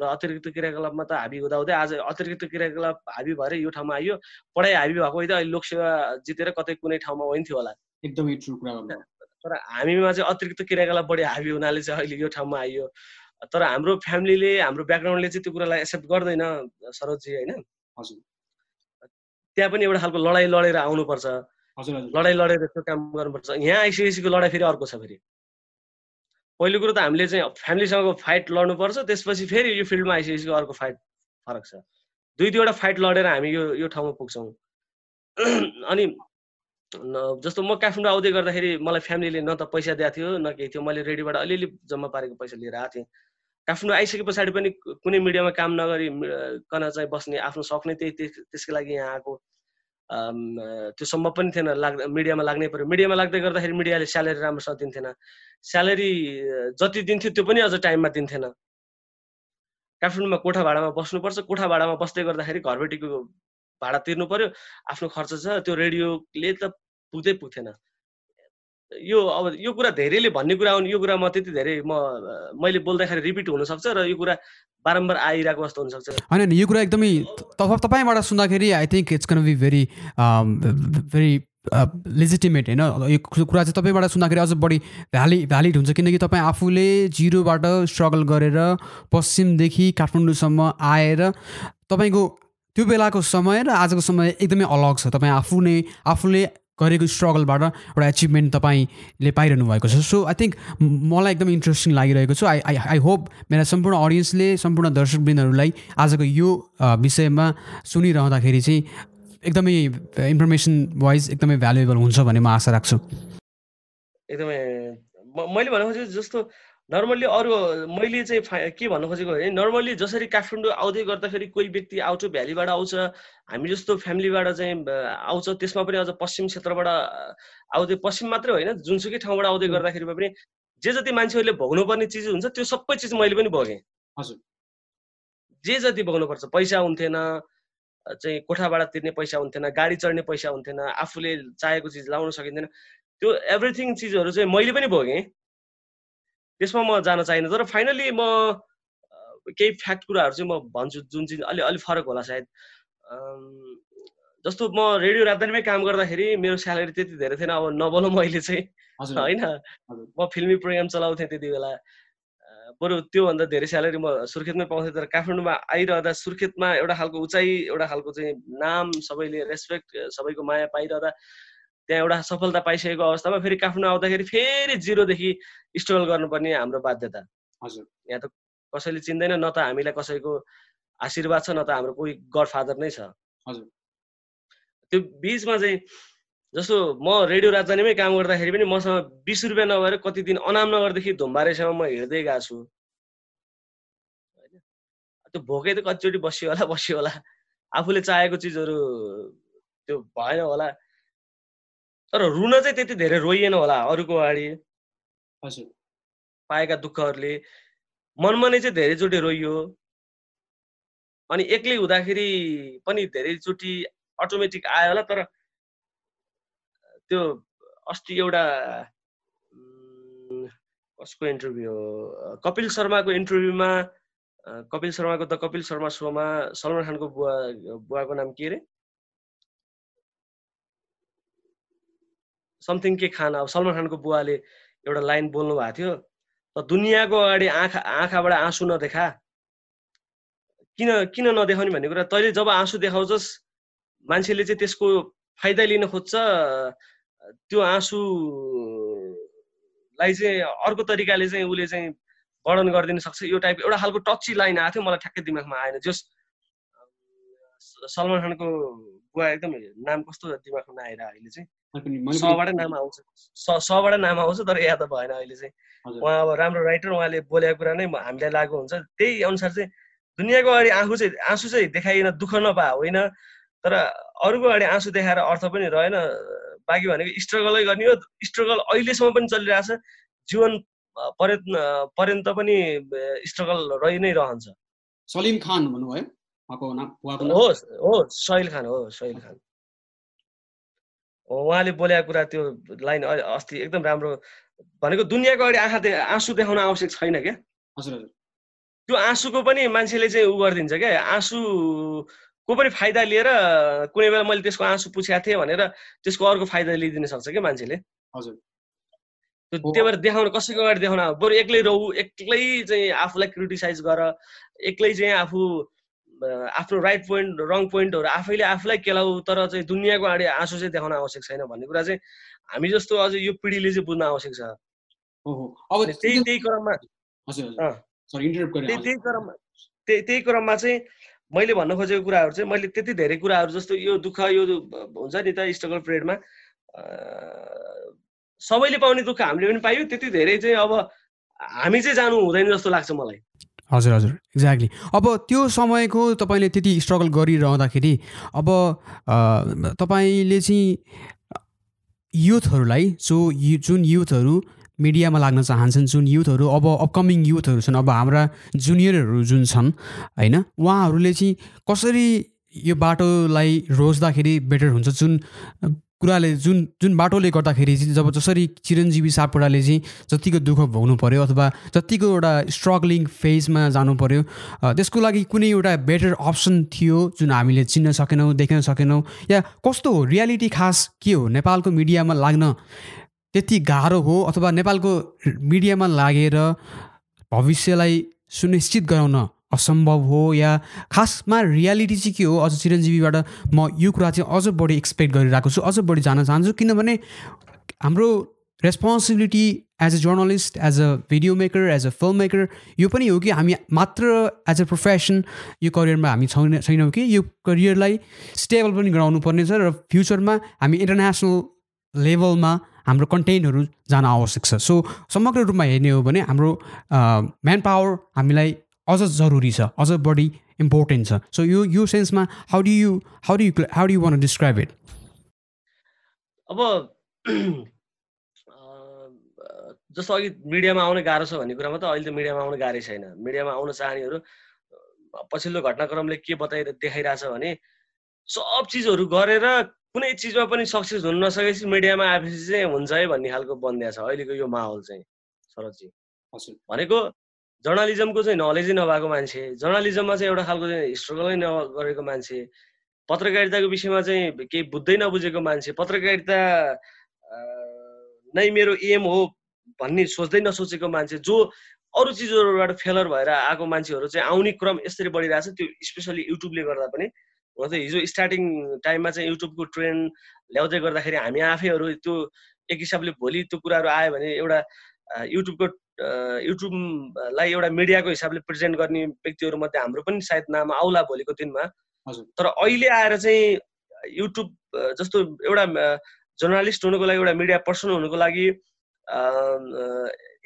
र अतिरिक्त क्रियाकलापमा त हाबी हुँदा हुँदै आज अतिरिक्त क्रियाकलाप हाबी भएर यो ठाउँमा आइयो। पढाइ हाबी भएको होइन अहिले लोकसेवा जितेर कतै कुनै ठाउँमा होइन होला। एकदमै ट्रु कुरा तर हामीमा चाहिँ अतिरिक्त क्रियाकलाप बढी हाबी हुनाले चाहिँ अहिले यो ठाउँमा आइयो। तर हाम्रो फ्यामिलीले हाम्रो ब्याकग्राउन्डले चाहिँ त्यो कुरालाई एक्सेप्ट गर्दैन सरोजी होइन? त्यहाँ पनि एउटा खालको लडाइँ लडेर आउनुपर्छ। लडाइँ लडेर त्यो काम गर्नुपर्छ। यहाँ आइसिएसीको लडाइँ फेरि अर्को छ फेरि। पहिलो कुरो त हामीले चाहिँ फ्यामिलीसँग फाइट लड्नुपर्छ त्यसपछि फेरि यो फिल्डमा आइसिएसीको अर्को फाइट फरक छ। दुई दुईवटा फाइट लडेर हामी यो यो ठाउँमा पुग्छौँ। अनि जस्तो म काठमाडौँ आउँदै गर्दाखेरि मलाई फ्यामिलीले न त पैसा दिएको थियो न केही थियो। मैले रेडियोबाट अलिअलि जम्मा पारेको पैसा लिएर आएको थिएँ। काठमाडौँ आइसके पछाडि पनि कुनै मिडियामा काम नगरी कन चाहिँ बस्ने आफ्नो सक नै त्यही त्यसको लागि यहाँ आएको त्यो सम्भव पनि थिएन लाग् मिडियामा लाग्नै पऱ्यो मिडियामा लाग्दै गर्दाखेरि मिडियाले स्यालेरी राम्रोसँग दिन्थेन स्यालेरी जति दिन्थ्यो त्यो पनि अझ टाइममा दिन्थेन काठमाडौँमा कोठा भाडामा बस्नुपर्छ। कोठा भाडामा बस्दै गर्दाखेरि घरबेटीको भाडा तिर्नु पर्यो। आफ्नो खर्च छ। त्यो रेडियोले त पुग्दै पुग्थेन यो अब यो कुरा धेरैले भन्ने कुरा हो यो कुरा म त्यति धेरै म मैले बोल्दाखेरि रिपिट हुनसक्छ र यो कुरा बारम्बार आइरहेको जस्तो हुनसक्छ। होइन यो कुरा एकदमै तपाईँबाट सुन्दाखेरि I think it's can be very very legitimate होइन? यो कुरा चाहिँ तपाईँबाट सुन्दाखेरि अझ बढी भ्यालि भ्यालिड हुन्छ किनकि तपाईँ आफूले जिरोबाट स्ट्रगल गरेर पश्चिमदेखि काठमाडौँसम्म आएर तपाईँको त्यो बेलाको समय र आजको समय एकदमै अलग छ। तपाईँ आफू नै आफूले गरेको स्ट्रगलबाट एउटा एचिभमेन्ट तपाईँले पाइरहनु भएको छ। सो आई थिङ्क मलाई एकदम इन्ट्रेस्टिङ लागिरहेको छ। आई आई आई होप मेरा सम्पूर्ण अडियन्सले सम्पूर्ण दर्शकवृन्दहरूलाई आजको यो विषयमा सुनिरहँदाखेरि चाहिँ एकदमै इन्फर्मेसन वाइज एकदमै भ्यालुएबल हुन्छ भन्ने म आशा राख्छु। एकदमै मैले भन्नु खोजेको जस्तो नर्मल्ली अरू मैले चाहिँ के भन्नु खोजेको भने नर्मल्ली जसरी काठमाडौँ आउँदै गर्दाखेरि कोही व्यक्ति आउँछ भ्यालीबाट आउँछ हामी जस्तो फ्यामिलीबाट चाहिँ आउँछ त्यसमा पनि अझ पश्चिम क्षेत्रबाट आउँदै पश्चिम मात्रै होइन जुनसुकै ठाउँबाट आउँदै गर्दाखेरि पनि जे जति मान्छेहरूले भोग्नुपर्ने चिज हुन्छ त्यो सबै चिज मैले पनि भोगेँ। हजुर। जे जति भोग्नुपर्छ पैसा हुन्थेन चाहिँ कोठा भाडा तिर्ने पैसा हुन्थेन गाडी चढ्ने पैसा हुन्थेन आफूले चाहेको चिज लाउन सकिँदैन त्यो एभ्रिथिङ चिजहरू चाहिँ मैले पनि भोगेँ। त्यसमा म जान चाहिनँ तर फाइनली म केही फ्याक्ट कुराहरू चाहिँ म भन्छु जुन चाहिँ अलि अलिक फरक होला सायद। जस्तो म रेडियो राजधानीमै काम गर्दाखेरि मेरो स्यालेरी त्यति धेरै थिएन अब नबोलौँ मैले चाहिँ। होइन? म फिल्मी प्रोग्राम चलाउँथेँ त्यति बेला। बरु त्योभन्दा धेरै स्यालेरी म सुर्खेतमै पाउँथेँ तर काठमाडौँमा आइरहँदा सुर्खेतमा एउटा खालको उचाइ एउटा खालको चाहिँ नाम सबैले रेस्पेक्ट सबैको माया पाइरहँदा त्यहाँ एउटा सफलता पाइसकेको अवस्थामा फेरि काठमाडौँ आउँदाखेरि फेरि जिरोदेखि स्ट्रगल गर्नुपर्ने हाम्रो बाध्यता। हजुर। यहाँ त कसैले चिन्दैन न त हामीलाई कसैको आशीर्वाद छ न त हाम्रो कोही गड फादर नै छ। हजुर। त्यो बिचमा चाहिँ जस्तो म रेडियो राजधानीमै काम गर्दाखेरि पनि मसँग बिस रुपियाँ नभएर कति दिन अनाम नगरदेखि धुम्बारेसम्म म हिँड्दै गएको छु। त्यो भोकै त कतिचोटि बसियो होला बसियो होला। आफूले चाहेको चिजहरू त्यो भएन होला। तर रुन चाहिँ त्यति धेरै रोइएन होला अरूको अगाडि। हजुर। पाएका दुःखहरूले। मनमा नै चाहिँ धेरैचोटि रोइयो। अनि एक्लै हुँदाखेरि पनि धेरैचोटि अटोमेटिक आयो होला तर त्यो अस्ति एउटा कसको इन्टरभ्यू हो? कपिल शर्माको इन्टरभ्यूमा कपिल शर्माको द कपिल शर्मा सोमा सलमान खानको बुवा बुवाको नाम के अरे? समथिङ के खान अब सलमान खानको बुवाले एउटा लाइन बोल्नु भएको थियो त दुनियाँको अगाडि आँखा आँखाबाट आँसु नदेखा। किन किन नदेखाउने भन्ने कुरा? तैँले जब आँसु देखाउँछस् मान्छेले चाहिँ त्यसको फाइदा लिन खोज्छ त्यो आँसुलाई चाहिँ अर्को तरिकाले चाहिँ उसले चाहिँ वर्णन गरिदिन सक्छ। यो टाइप एउटा खालको टची लाइन आएको थियो मलाई ठ्याक्कै दिमागमा आएन। जस सलमान खानको बुवा एकदम नाम कस्तो दिमागमा नआएर अहिले चाहिँ? सबाट नाम आउँछ। सबाट नाम आउँछ तर याद भएन अहिले चाहिँ। उहाँ अब राम्रो राइटर उहाँले बोलेको कुरा नै हामीलाई लागु हुन्छ। त्यही अनुसार चाहिँ दुनियाँको अगाडि आँखु चाहिँ आँसु चाहिँ देखाइएन दुःख नपा होइन। तर अरूको अगाडि आँसु देखाएर अर्थ पनि रहेन। बाँकी भनेको स्ट्रगलै गर्ने हो। स्ट्रगल अहिलेसम्म पनि चलिरहेछ। जीवन पर्यन्त पर्यन्त पनि स्ट्रगल रहि नै रहन्छ। सलिम खान भन्नुभयो हो? हो सहिल खान हो सहिल खान। उहाँले बोलेको कुरा त्यो लाइन अस्ति एकदम राम्रो भनेको दुनियाँको अगाडि आँखा आँसु देखाउन आवश्यक छैन क्या? त्यो आँसुको पनि मान्छेले चाहिँ उ गरिदिन्छ क्या? आँसुको पनि फाइदा लिएर कुनै बेला मैले त्यसको आँसु पुछेको थिएँ भनेर त्यसको अर्को फाइदा लिइदिन सक्छ क्या मान्छेले? हजुर। त्यो भएर देखाउन कसैको अगाडि देखाउन बरु एक्लै रहु एक्लै चाहिँ आफूलाई क्रिटिसाइज गर एक्लै चाहिँ आफू आफ्नो राइट पोइन्ट रङ पोइन्टहरू आफैले आफूलाई केलाउ तर चाहिँ दुनियाँको अगाडि आँसु चाहिँ देखाउन आवश्यक छैन भन्ने कुरा चाहिँ हामी जस्तो अझ यो पिँढीले चाहिँ बुझ्न आवश्यक छ। त्यही त्यही क्रममा त्यही क्रममा त्यही त्यही क्रममा चाहिँ मैले भन्न खोजेको कुराहरू चाहिँ मैले त्यति धेरै कुराहरू जस्तो यो दुःख यो हुन्छ नि त स्ट्रगल पिरियडमा सबैले पाउने दुःख हामीले पनि पायो त्यति धेरै चाहिँ अब हामी चाहिँ जानु हुँदैन जस्तो लाग्छ मलाई। हजुर हजुर एक्ज्याक्टली अब त्यो समयको तपाईँले त्यति स्ट्रगल गरिरहँदाखेरि अब तपाईँले चाहिँ युथहरूलाई जो यु जुन युथहरू मिडियामा लाग्न चाहन्छन् जुन युथहरू अब अपकमिङ युथहरू छन् अब हाम्रा जुनियरहरू जुन छन् होइन उहाँहरूले चाहिँ कसरी यो बाटोलाई रोज्दाखेरि बेटर हुन्छ जुन कुराले जुन जुन बाटोले गर्दाखेरि चाहिँ जब जसरी चिरञ्जीवी सापकोटाले चाहिँ जतिको दुःख भोग्नु पऱ्यो अथवा जतिको एउटा स्ट्रगलिङ फेजमा जानु पऱ्यो त्यसको लागि कुनै एउटा बेटर अप्सन थियो जुन हामीले चिन्न सकेनौँ देख्न सकेनौँ? या कस्तो हो? रियालिटी खास के हो? नेपालको मिडियामा लाग्न त्यति गाह्रो हो अथवा नेपालको मिडियामा लागेर भविष्यलाई सुनिश्चित गराउन असम्भव हो या खासमा रियालिटी चाहिँ के हो? अझ चिरञ्जीवीबाट म यो कुरा चाहिँ अझ बढी एक्सपेक्ट गरिरहेको छु अझ बढी जान चाहन्छु किनभने हाम्रो responsibility as a journalist as a video maker as a film maker यो पनि हो कि हामी मात्र एज अ प्रोफेसन यो करियरमा हामी छैन छैनौँ कि यो करियरलाई स्टेबल पनि गराउनु पर्नेछ र फ्युचरमा हामी इन्टरनेसनल लेभलमा हाम्रो कन्टेन्टहरू जान आवश्यक छ। सो समग्र रूपमा हेर्ने हो भने हाम्रो म्यान पावर हामीलाई अझ जरुरी छ अझ बढी इम्पोर्टेन्ट छ। सो यो यो सेन्समा how do you how do you how do you one describe it अब जस्तो अघि मिडियामा आउन गाह्रो छ भन्ने कुरामा त अहिले त मिडियामा आउन गाह्रै छैन। मिडियामा आउन चाहनेहरू पछिल्लो घटनाक्रमले के बताइ देखाइरहेछ भने सब चिजहरू गरेर कुनै चिजमा पनि सक्सेस हुन नसकेपछि मिडियामा आएपछि चाहिँ हुन्छ है भन्ने खालको बनिदिएको छ अहिलेको यो माहौल चाहिँ शरदजी भनेको जर्नलिजमको चाहिँ नलेजै नभएको मान्छे जर्नलिजममा चाहिँ एउटा खालको चाहिँ स्ट्रगलै नगरेको मान्छे पत्रकारिताको विषयमा चाहिँ केही बुझ्दै नबुझेको मान्छे पत्रकारिता नै मेरो एम हो भन्ने सोच्दै नसोचेको मान्छे जो अरू चिजहरूबाट फेलर भएर आएको मान्छेहरू चाहिँ आउने क्रम यसरी बढिरहेको छ त्यो स्पेसली युट्युबले गर्दा पनि। हुन त हिजो स्टार्टिङ टाइममा चाहिँ युट्युबको ट्रेन्ड ल्याउँदै गर्दाखेरि हामी आफैहरू त्यो एक हिसाबले भोलि त्यो कुराहरू आयो भने एउटा युट्युबको युट्युबलाई एउटा मिडियाको हिसाबले प्रेजेन्ट गर्ने व्यक्तिहरूमध्ये हाम्रो पनि सायद नाम आउला भोलिको दिनमा। तर अहिले आएर चाहिँ युट्युब जस्तो एउटा जर्नलिस्ट हुनुको लागि एउटा मिडिया पर्सन हुनुको लागि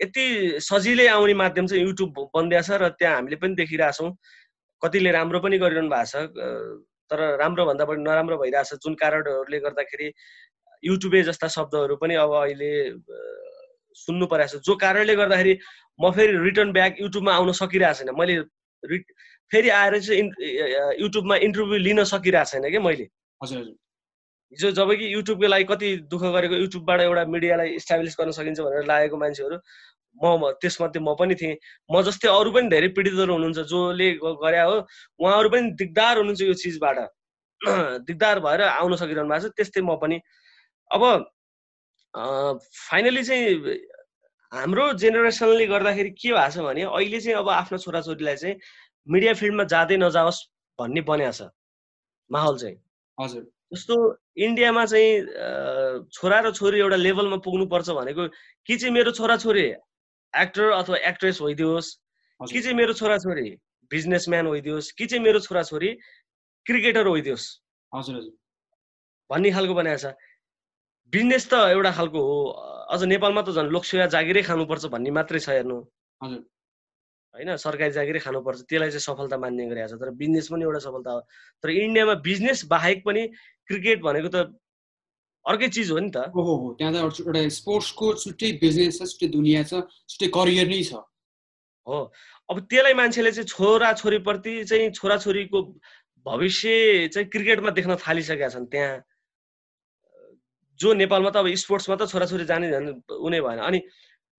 यति सजिलै आउने माध्यम चाहिँ युट्युब बनिदिएको छ र त्यहाँ हामीले पनि देखिरहेछौँ। कतिले राम्रो पनि गरिरहनु भएको छ तर राम्रो भन्दा बढी नराम्रो भइरहेछ। जुन कारणहरूले गर्दाखेरि युट्युबे जस्ता शब्दहरू पनि अब अहिले सुन्नु परेको छ। जो कारणले गर्दाखेरि म फेरि रिटर्न ब्याक युट्युबमा आउन सकिरहेको छैन। मैले फेरि आएर चाहिँ युट्युबमा इन्टरभ्यू लिन सकिरहेको छैन क्या मैले। हिजो जब कि युट्युबको लागि कति दुःख गरेको युट्युबबाट एउटा मिडियालाई इस्टाब्लिस गर्न सकिन्छ भनेर लागेको मान्छेहरू म त्यसमध्ये म पनि थिएँ। म जस्तै अरू पनि धेरै पीडितहरू हुनुहुन्छ जसले गरे हो उहाँहरू पनि दिगदार हुनुहुन्छ यो चिजबाट। दिगदार भएर आउन सकिरहनु भएको छ। त्यस्तै म पनि। अब फाइनली चाहिँ हाम्रो जेनेरेसनले गर्दाखेरि के भएको छ भने अहिले चाहिँ अब आफ्नो छोराछोरीलाई चाहिँ मिडिया फिल्डमा जाँदै नजाओस् भन्ने बनिएको छ। माहौल चाहिँ। हजुर। जस्तो इन्डियामा चाहिँ छोरा र छोरी एउटा लेभलमा पुग्नुपर्छ भनेको कि चाहिँ मेरो छोराछोरी? एक्टर अथवा एक्ट्रेस होइदियोस् कि चाहिँ मेरो छोराछोरी? बिजनेसम्यान होइदियोस् कि चाहिँ मेरो छोराछोरी? क्रिकेटर होइदियोस् हजुर हजुर। भन्ने खालको बनाएको छ। बिजनेस त एउटा खालको हो। अझ नेपालमा त झन् लोकसेवा जागिरै खानुपर्छ भन्ने मात्रै छ हेर्नु। होइन सरकारी जागिरै खानुपर्छ त्यसलाई चाहिँ सफलता मान्ने गरिरहेको छ। तर बिजनेस पनि एउटा सफलता हो। तर इन्डियामा बिजनेस बाहेक पनि क्रिकेट भनेको त अर्कै चिज हो नि त। त्यहाँ त एउटा स्पोर्ट्सको छुट्टै बिजनेस छ छुट्टै दुनियाँ छ छुट्टै करियर नै छ। हो। अब त्यसलाई मान्छेले चाहिँ छोरा छोरीप्रति चाहिँ छोराछोरीको भविष्य चाहिँ क्रिकेटमा देख्न थालिसकेका छन् त्यहाँ। जो नेपालमा त अब स्पोर्ट्समा त छोराछोरी जाने झन् उनी भएन। अनि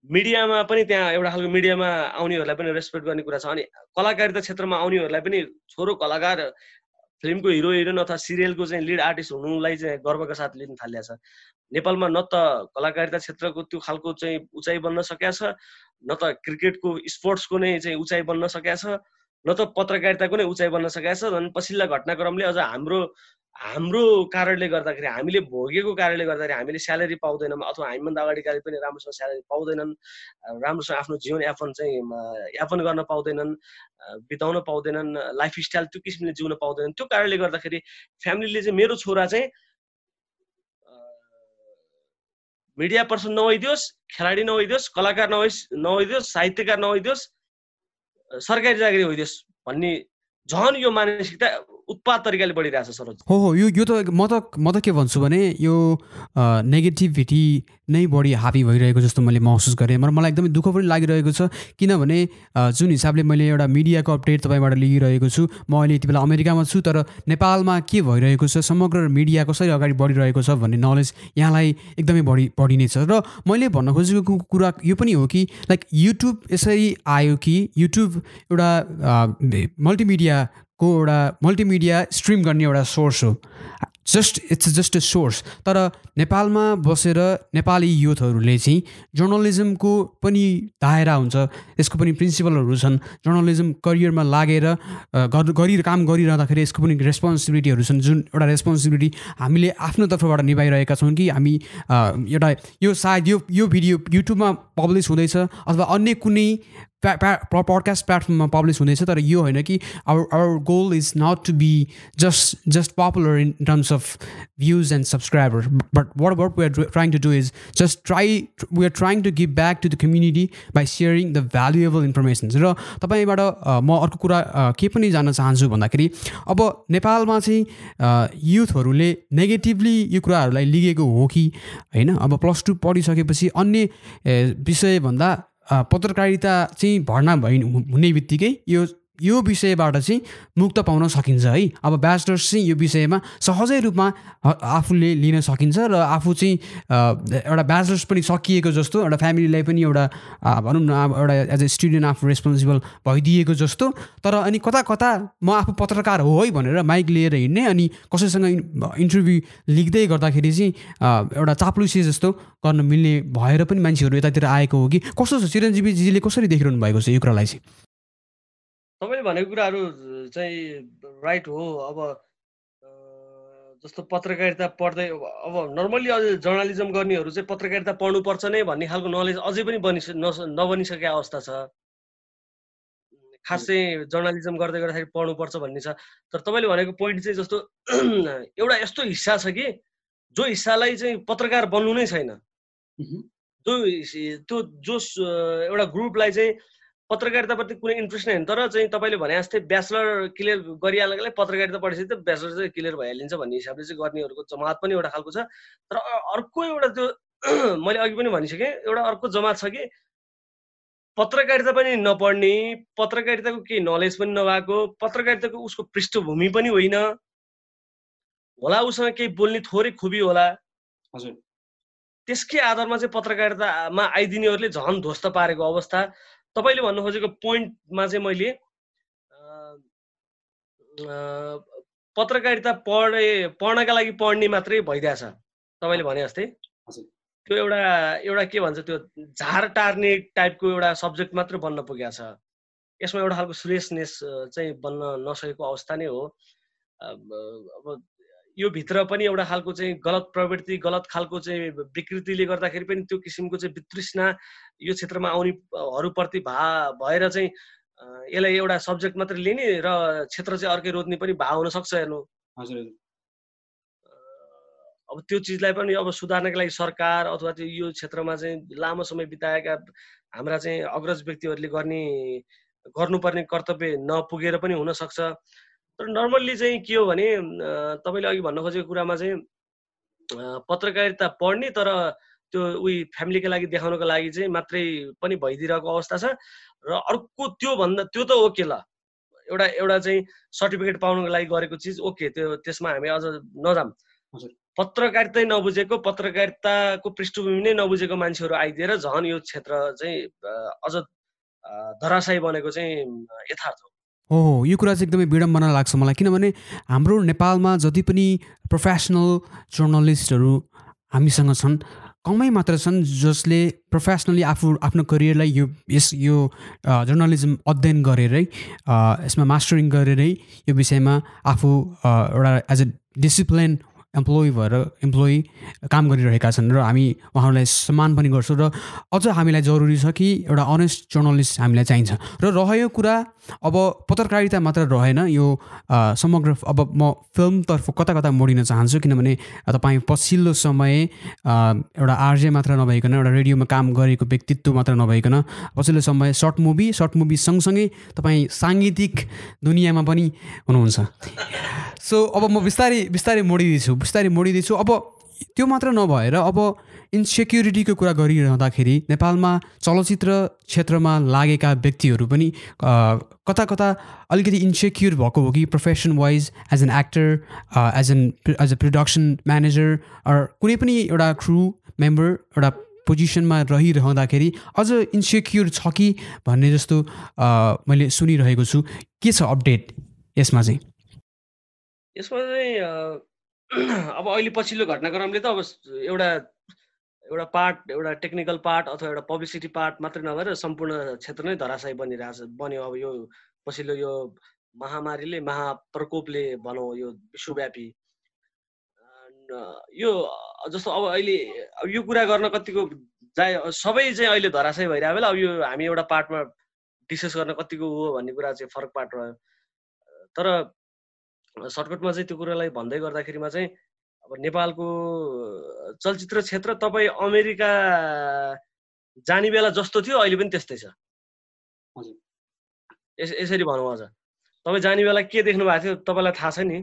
मिडियामा पनि त्यहाँ एउटा खालको मिडियामा आउनेहरूलाई पनि रेस्पेक्ट गर्ने कुरा छ। अनि कलाकारिता क्षेत्रमा आउनेहरूलाई पनि छोरो कलाकार फिल्मको हिरो हिरोइन अथवा सिरियलको चाहिँ लिड आर्टिस्ट हुनुलाई चाहिँ गर्वका साथ लिन थालिएको छ। नेपालमा न त कलाकारिता क्षेत्रको त्यो खालको चाहिँ उचाइ बन्न सकेका छ न त क्रिकेटको स्पोर्ट्सको नै चाहिँ उचाइ बन्न सकेका छ न त पत्रकारिताको नै उचाइ बन्न सकेका छ। झन् पछिल्ला घटनाक्रमले अझ हाम्रो हाम्रो कारणले गर्दाखेरि हामीले भोगेको कारणले गर्दाखेरि हामीले स्यालेरी पाउँदैनौँ अथवा हामीभन्दा अगाडिकाले पनि राम्रोसँग स्यालेरी पाउँदैनन्। राम्रोसँग आफ्नो जीवन यापन चाहिँ यापन गर्न पाउँदैनन् बिताउन पाउँदैनन् लाइफ स्टाइल त्यो किसिमले जिउन पाउँदैनन्। त्यो कारणले गर्दाखेरि फ्यामिलीले चाहिँ मेरो छोरा चाहिँ मिडिया पर्सन नभइदियोस् खेलाडी नभइदियोस् कलाकार नभइस नभइदियोस् साहित्यकार नभइदियोस् सरकारी जागिरी होइदियोस् भन्ने झन् यो मानसिकता उत्पाद तरिकाले बढिरहेछ सरोज हो हो यो यो त म त म त के भन्छु भने यो नेगेटिभिटी नै बढी हाबी भइरहेको जस्तो मैले महसुस गरेँ। मलाई एकदमै दुःख पनि लागिरहेको छ किनभने जुन हिसाबले मैले एउटा मिडियाको अपडेट तपाईँबाट लिइरहेको छु म अहिले यति बेला अमेरिकामा छु तर नेपालमा के भइरहेको छ समग्र मिडिया कसरी अगाडि बढिरहेको छ भन्ने नलेज यहाँलाई एकदमै बढी बढी नै छ। र मैले भन्न खोजेको कुरा यो पनि हो कि लाइक युट्युब यसरी आयो कि युट्युब एउटा मल्टिमिडिया को एउटा मल्टिमिडिया स्ट्रिम गर्ने एउटा सोर्स हो. Just it's just a source तर नेपालमा बसेर नेपाली युथहरूले चाहिँ जर्नलिजमको पनि दायरा हुन्छ यसको पनि प्रिन्सिपलहरू छन्। जर्नलिजम करियरमा लागेर गरि काम गरिरहँदाखेरि यसको पनि रेस्पोन्सिबिलिटीहरू छन्। जुन एउटा रेस्पोन्सिबिलिटी हामीले आफ्नो तर्फबाट निभाइरहेका छौँ कि हामी एउटा यो सायद यो यो भिडियो युट्युबमा पब्लिस हुँदैछ अथवा अन्य कुनै पडकास्ट प्लेटफर्ममा पब्लिस हुँदैछ तर यो होइन कि our our goal is not to be just just popular in terms of views and subscriber but what work we are trying to do is just try we are trying to give back to the community by sharing the valuable informations र तपाईँबाट म अर्को कुरा के पनि जान्न चाहन्छु भन्दाखेरि अब नेपालमा चाहिँ युथहरूले नेगेटिभली यो कुराहरूलाई लिगेको हो कि होइन अब प्लस टू पढिसकेपछि अन्य विषयभन्दा पत्रकारिता चाहिँ भर्ना भइ हुने बित्तिकै यो यो विषयबाट चाहिँ मुक्त पाउन सकिन्छ है। अब ब्याचलर्स चाहिँ यो विषयमा सहजै रूपमा आफूले लिन सकिन्छ र आफू चाहिँ एउटा ब्याचलर्स पनि सकिएको जस्तो एउटा फ्यामिलीलाई पनि एउटा भनौँ न अब एउटा एज अ स्टुडेन्ट आफू रेस्पोन्सिबल भइदिएको जस्तो। तर अनि कता कता म आफू पत्रकार हो है भनेर माइक लिएर हिँड्ने अनि कसैसँग इन्टरभ्यू लेख्दै गर्दाखेरि चाहिँ एउटा चाप्लुसी जस्तो गर्न मिल्ने भएर पनि मान्छेहरू यतातिर आएको हो कि? कस्तो छ? चिरञ्जीवीजीले कसरी देखिरहनु भएको छ यो कुरालाई चाहिँ? तपाईँले भनेको कुराहरू चाहिँ राइट हो। अब जस्तो पत्रकारिता पढ्दै अब नर्मल्ली अझ जर्नलिजम गर्नेहरू चाहिँ पत्रकारिता पढ्नुपर्छ नै भन्ने खालको नलेज अझै पनि बनि नबनिसकेको अवस्था छ। खास चाहिँ जर्नलिजम गर्दै गर्दाखेरि पढ्नुपर्छ भन्ने छ। तर तपाईँले भनेको पोइन्ट चाहिँ जस्तो एउटा यस्तो हिस्सा छ कि जो हिस्सालाई चाहिँ पत्रकार बन्नु नै छैन। जो त्यो जो एउटा ग्रुपलाई चाहिँ पत्रकारिताप्रति कुनै इन्ट्रेस्ट नै होइन। तर चाहिँ तपाईँले भने जस्तै ब्याचलर क्लियर गरिहाल्नलाई पत्रकारिता पढेपछि त ब्याचलर चाहिँ क्लियर भइहालिन्छ भन्ने हिसाबले चाहिँ गर्नेहरूको जमात पनि एउटा खालको छ। तर अर्को एउटा त्यो मैले अघि पनि भनिसकेँ एउटा अर्को जमात छ कि पत्रकारिता पनि नपढ्ने पत्रकारिताको केही नलेज पनि नभएको पत्रकारिताको उसको पृष्ठभूमि पनि होइन। होला उसँग केही बोल्ने थोरै खुबी होला। हजुर। त्यसकै आधारमा चाहिँ पत्रकारितामा आइदिनेहरूले झन् ध्वस्त पारेको अवस्था। तपाईँले भन्नु खोजेको पोइन्टमा चाहिँ मैले पत्रकारिता पढे पढ्नका लागि पढ्ने मात्रै भइदिएछ तपाईँले भने जस्तै। त्यो एउटा एउटा के भन्छ त्यो झार टार्ने टाइपको एउटा सब्जेक्ट मात्रै बन्न पुगेको छ। यसमा एउटा खालको सिरियसनेस चाहिँ बन्न नसकेको अवस्था नै हो। अब यो भित्र पनि एउटा खालको चाहिँ गलत प्रवृत्ति गलत खालको चाहिँ विकृतिले गर्दाखेरि पनि त्यो किसिमको चाहिँ वितृष्णा यो क्षेत्रमा आउनेहरूप्रति भा भएर चाहिँ यसलाई एउटा सब्जेक्ट मात्रै लिने र क्षेत्र चाहिँ अर्कै रोज्ने पनि भाव हुनसक्छ हेर्नु। हजुर अब त्यो चिजलाई पनि अब सुधार्नका लागि सरकार अथवा त्यो यो क्षेत्रमा चाहिँ लामो समय बिताएका हाम्रा चाहिँ अग्रज व्यक्तिहरूले गर्ने गर्नुपर्ने कर्तव्य नपुगेर पनि हुनसक्छ। तर नर्मल्ली चाहिँ के हो भने तपाईँले अघि भन्न खोजेको कुरामा चाहिँ पत्रकारिता पढ्ने तर त्यो उही फ्यामिलीको लागि देखाउनको लागि चाहिँ मात्रै पनि भइदिरहेको अवस्था छ। र अर्को त्यो भन्दा त्यो त ओके ल। एउटा एउटा चाहिँ सर्टिफिकेट पाउनुको लागि गरेको चिज ओके त्यो त्यसमा हामी अझ नजाम। पत्रकारितै नबुझेको पत्रकारिताको पृष्ठभूमि नै नबुझेको मान्छेहरू आइदिएर झन् यो क्षेत्र चाहिँ अझ धराशयी बनेको चाहिँ यथार्थ हो। हो हो यो कुरा चाहिँ एकदमै विडम्बना लाग्छ मलाई किनभने हाम्रो नेपालमा जति पनि प्रोफेसनल जर्नलिस्टहरू हामीसँग छन् कमै मात्र छन् जसले प्रोफेसनली आफू आफ्नो करियरलाई यो यस यो जर्नलिजम अध्ययन गरेरै यसमा मास्टरिङ गरेरै यो विषयमा आफू एउटा एज अ डिसिप्लिन इम्प्लोइ भएर इम्प्लोइ काम गरिरहेका छन् र हामी उहाँहरूलाई सम्मान पनि गर्छौँ र अझ हामीलाई जरुरी छ कि एउटा अनेस्ट जर्नलिस्ट हामीलाई चाहिन्छ। र रह्यो कुरा अब पत्रकारिता मात्र रहेन यो समग्र अब म फिल्मतर्फ कता कता मोडिन चाहन्छु किनभने तपाईँ पछिल्लो समय एउटा आरजे मात्र नभइकन एउटा रेडियोमा काम गरेको व्यक्तित्व मात्र नभइकन पछिल्लो समय सर्ट मुभी सर्ट मुभी सँगसँगै तपाईँ साङ्गीतिक दुनियाँमा पनि हुनुहुन्छ। सो अब म बिस्तारै बिस्तारै मोडिदिन्छु बिस्तारै मोडिदिन्छु अब त्यो मात्र नभएर अब इन्सेक्युरिटीको कुरा गरिरहँदाखेरि नेपालमा चलचित्र क्षेत्रमा लागेका व्यक्तिहरू पनि कता कता अलिकति इन्सेक्युर भएको हो कि profession wise as an actor as an as a production manager कुनै पनि एउटा क्रु मेम्बर एउटा पोजिसनमा रहिरहँदाखेरि अझ इन्सेक्युर छ कि भन्ने जस्तो मैले सुनिरहेको छु। के छ अपडेट यसमा चाहिँ? यसमा चाहिँ अब अहिले पछिल्लो घटनाक्रमले त अब एउटा एउटा पार्ट एउटा टेक्निकल पार्ट अथवा एउटा पब्लिसिटी पार्ट मात्रै नभएर सम्पूर्ण क्षेत्र नै धराशयी बनिरहेछ बन्यो अब यो पछिल्लो यो महामारीले महाप्रकोपले भनौँ यो विश्वव्यापी। यो जस्तो अब अहिले अब यो कुरा गर्न कतिको जाय सबै चाहिँ अहिले धराशयी भइरहेको बेला अब यो हामी एउटा पार्टमा डिस्कस गर्न कतिको हो भन्ने कुरा चाहिँ फरक पार्ट रह्यो। तर सर्टकटमा चाहिँ त्यो कुरालाई भन्दै गर्दाखेरिमा चाहिँ अब नेपालको चलचित्र क्षेत्र तपाईँ अमेरिका जाने बेला जस्तो थियो अहिले पनि त्यस्तै छ? यस यसरी भनौँ अझ। तपाईँ जाने बेला के देख्नु भएको थियो तपाईँलाई थाहा छ नि?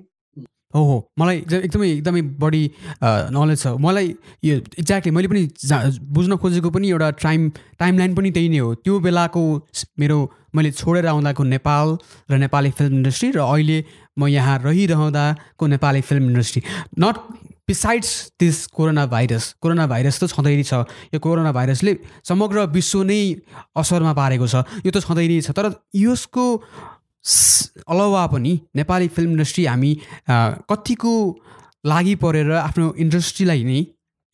हो हो। मलाई एकदमै एकदमै बढी नलेज छ। मलाई यो एक्ज्याक्टली मैले पनि जा बुझ्न खोजेको पनि एउटा टाइम टाइम लाइन पनि त्यही नै हो। त्यो बेलाको मेरो मैले छोडेर आउँदाको नेपाल र नेपाली फिल्म इन्डस्ट्री र अहिले म यहाँ रहिरहँदाको Nepali film industry. Not besides this corona virus corona virus त छँदै नै छ। यो कोरोना भाइरसले समग्र विश्व नै असरमा पारेको छ। यो त छँदै नै छ। तर यसको अलावा पनि नेपाली फिल्म इन्डस्ट्री हामी कतिको लागि परेर आफ्नो इन्डस्ट्रीलाई नै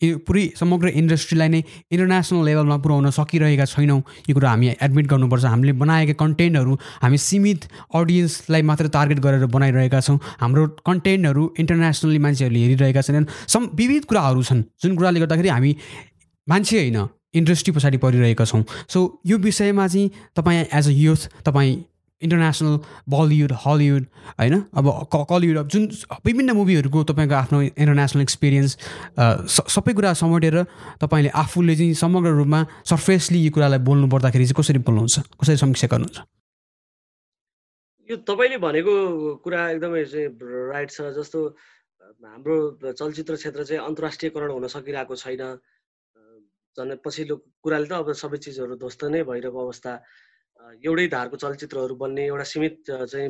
पुरै समग्र इन्डस्ट्रीलाई नै इन्टरनेसनल लेभलमा पुऱ्याउन सकिरहेका छैनौँ। यो कुरा हामी एडमिट गर्नुपर्छ। हामीले बनाएका कन्टेन्टहरू हामी सीमित अडियन्सलाई मात्र टार्गेट गरेर बनाइरहेका छौँ। हाम्रो कन्टेन्टहरू इन्टरनेसनली मान्छेहरूले हेरिरहेका छैनन्। सम विविध कुराहरू छन्। जुन कुराले गर्दाखेरि हामी मान्छे होइन इन्डस्ट्री पछाडि परिरहेका छौँ। सो यो विषयमा चाहिँ तपाईँ एज अ युथ तपाईँ इन्टरनेसनल बलिउड हलिउड होइन? अब कलिउड अब जुन विभिन्न मुभीहरूको तपाईँको आफ्नो इन्टरनेसनल एक्सपिरियन्स सबै कुरा समेटेर तपाईँले आफूले चाहिँ समग्र रूपमा सर्फेसली यो कुरालाई बोल्नु पर्दाखेरि चाहिँ कसरी बोल्नुहुन्छ? कसरी समीक्षा गर्नुहुन्छ? यो तपाईँले भनेको कुरा एकदमै राइट छ। जस्तो हाम्रो चलचित्र क्षेत्र चाहिँ अन्तर्राष्ट्रियकरण हुन सकिरहेको छैन। झन् पछिल्लो कुराले त अब सबै चिजहरू ध्वस्त नै भइरहेको अवस्था। एउटै धारको चलचित्रहरू बन्ने एउटा सीमित चाहिँ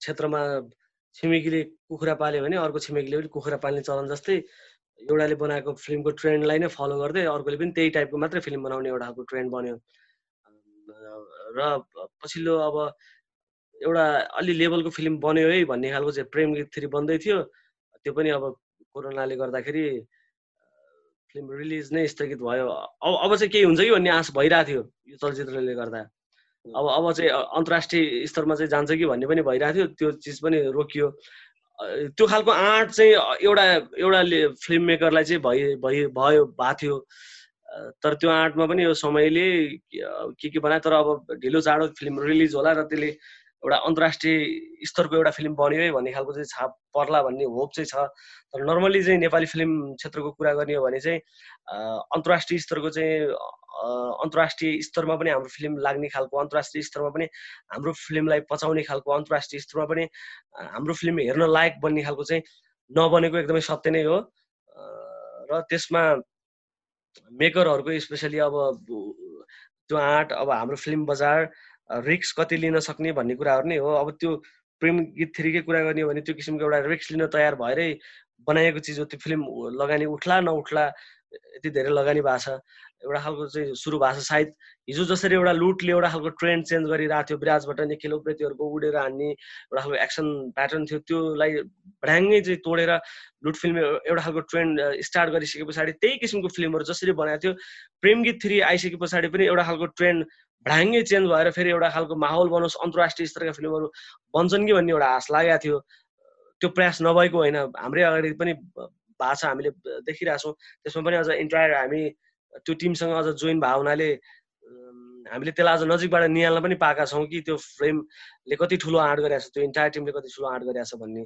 क्षेत्रमा छिमेकीले कुखुरा पाल्यो भने अर्को छिमेकीले पनि कुखुरा पाल्ने चलन जस्तै एउटाले बनाएको फिल्मको ट्रेन्डलाई नै फलो गर्दै अर्कोले पनि त्यही टाइपको मात्रै फिल्म बनाउने एउटा खालको ट्रेन्ड बन्यो। र पछिल्लो अब एउटा अलि लेभलको फिल्म बन्यो है भन्ने खालको चाहिँ प्रेम गीत थ्री बन्दै थियो। त्यो पनि अब कोरोनाले गर्दाखेरि फिल्म रिलिज नै स्थगित भयो। अब अब चाहिँ केही हुन्छ कि भन्ने आश भइरहेको थियो यो चलचित्रले गर्दा। अब अब चाहिँ अन्तर्राष्ट्रिय स्तरमा चाहिँ जान्छ कि भन्ने पनि भइरहेको थियो। त्यो चिज पनि रोकियो। त्यो खालको आँट चाहिँ एउटा एउटा फिल्म मेकरलाई चाहिँ भइ भइ भयो भएको थियो। तर त्यो आँटमा पनि यो समयले के के बनायो? तर अब ढिलो चाँडो फिल्म रिलिज होला र त्यसले एउटा अन्तर्राष्ट्रिय स्तरको एउटा फिल्म बन्यो है भन्ने खालको चाहिँ छाप पर्ला भन्ने होप चाहिँ छ। तर नर्मली चाहिँ नेपाली फिल्म क्षेत्रको कुरा गर्ने हो भने चाहिँ अन्तर्राष्ट्रिय स्तरको चाहिँ अन्तर्राष्ट्रिय स्तरमा पनि हाम्रो फिल्म लाग्ने खालको अन्तर्राष्ट्रिय स्तरमा पनि हाम्रो फिल्मलाई पचाउने खालको अन्तर्राष्ट्रिय स्तरमा पनि हाम्रो फिल्म हेर्न लायक बन्ने खालको चाहिँ नबनेको एकदमै सत्य नै हो। र त्यसमा मेकरहरूको स्पेसली अब त्यो आँट अब हाम्रो फिल्म बजार रिक्स कति लिन सक्ने भन्ने कुराहरू नै हो। अब त्यो प्रेम गीत थ्रीकै कुरा गर्ने हो भने त्यो किसिमको एउटा रिक्स लिन तयार भएरै बनाएको चिज हो। त्यो फिल्म लगानी उठ्ला नउठ्ला यति धेरै लगानी भएको छ एउटा खालको चाहिँ सुरु भएको छ सायद हिजो जसरी एउटा लुटले एउटा खालको ट्रेन्ड चेन्ज गरिरहेको थियो विराजबाट निखिल उप्रेतीहरूको उडेर हान्ने एउटा खालको एक्सन प्याटर्न थियो त्योलाई भ्याङ्गै चाहिँ तोडेर लुट फिल्म एउटा खालको ट्रेन्ड स्टार्ट गरिसके पछाडि त्यही किसिमको फिल्महरू जसरी बनाएको थियो प्रेम गीत थ्री आइसके पछाडि पनि एउटा खालको ट्रेन्ड भ्याङ्गै चेन्ज भएर फेरि एउटा खालको माहौल बनोस् अन्तर्राष्ट्रिय स्तरका फिल्महरू बन्छन् कि भन्ने एउटा आश लागेको थियो। त्यो प्रयास नभएको होइन हाम्रै अगाडि पनि भएको छ हामीले देखिरहेछौँ। त्यसमा पनि अझ इन्टायर हामी त्यो टिमसँग अझ जोइन भएको हुनाले हामीले त्यसलाई अझ नजिकबाट निहाल्न पनि पाएका छौँ कि त्यो फिल्मले कति ठुलो आँट गरेको छ त्यो इन्टायर टिमले कति ठुलो आँट गरेको छ भन्ने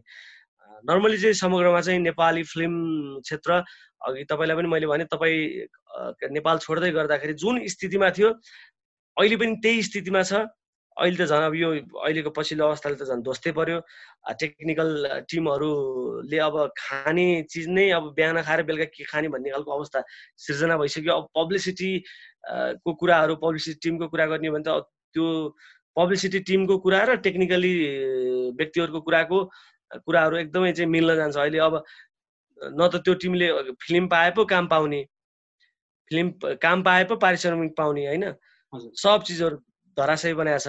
नर्मली चाहिँ समग्रमा चाहिँ नेपाली फिल्म क्षेत्र अघि तपाईँलाई पनि मैले भने तपाईँ नेपाल छोड्दै गर्दाखेरि जुन स्थितिमा थियो अहिले पनि त्यही स्थितिमा छ। अहिले त झन् अब यो अहिलेको पछिल्लो अवस्थाले त झन् ध्वस्तै पर्यो। टेक्निकल टिमहरूले अब खाने चिज नै अब बिहान खाएर बेलुका के खाने भन्ने खालको अवस्था सिर्जना भइसक्यो। अब पब्लिसिटी को कुराहरू पब्लिसिटी टिमको कुरा गर्ने भने त त्यो पब्लिसिटी टिमको कुरा र टेक्निकली व्यक्तिहरूको कुराको कुराहरू एकदमै चाहिँ मिल्न जान्छ। अहिले अब न त त्यो टिमले फिल्म पाए पो काम पाउने फिल्म काम पाए पो पारिश्रमिक पाउने होइन? सब चिजहरू धराशय बनाएको छ।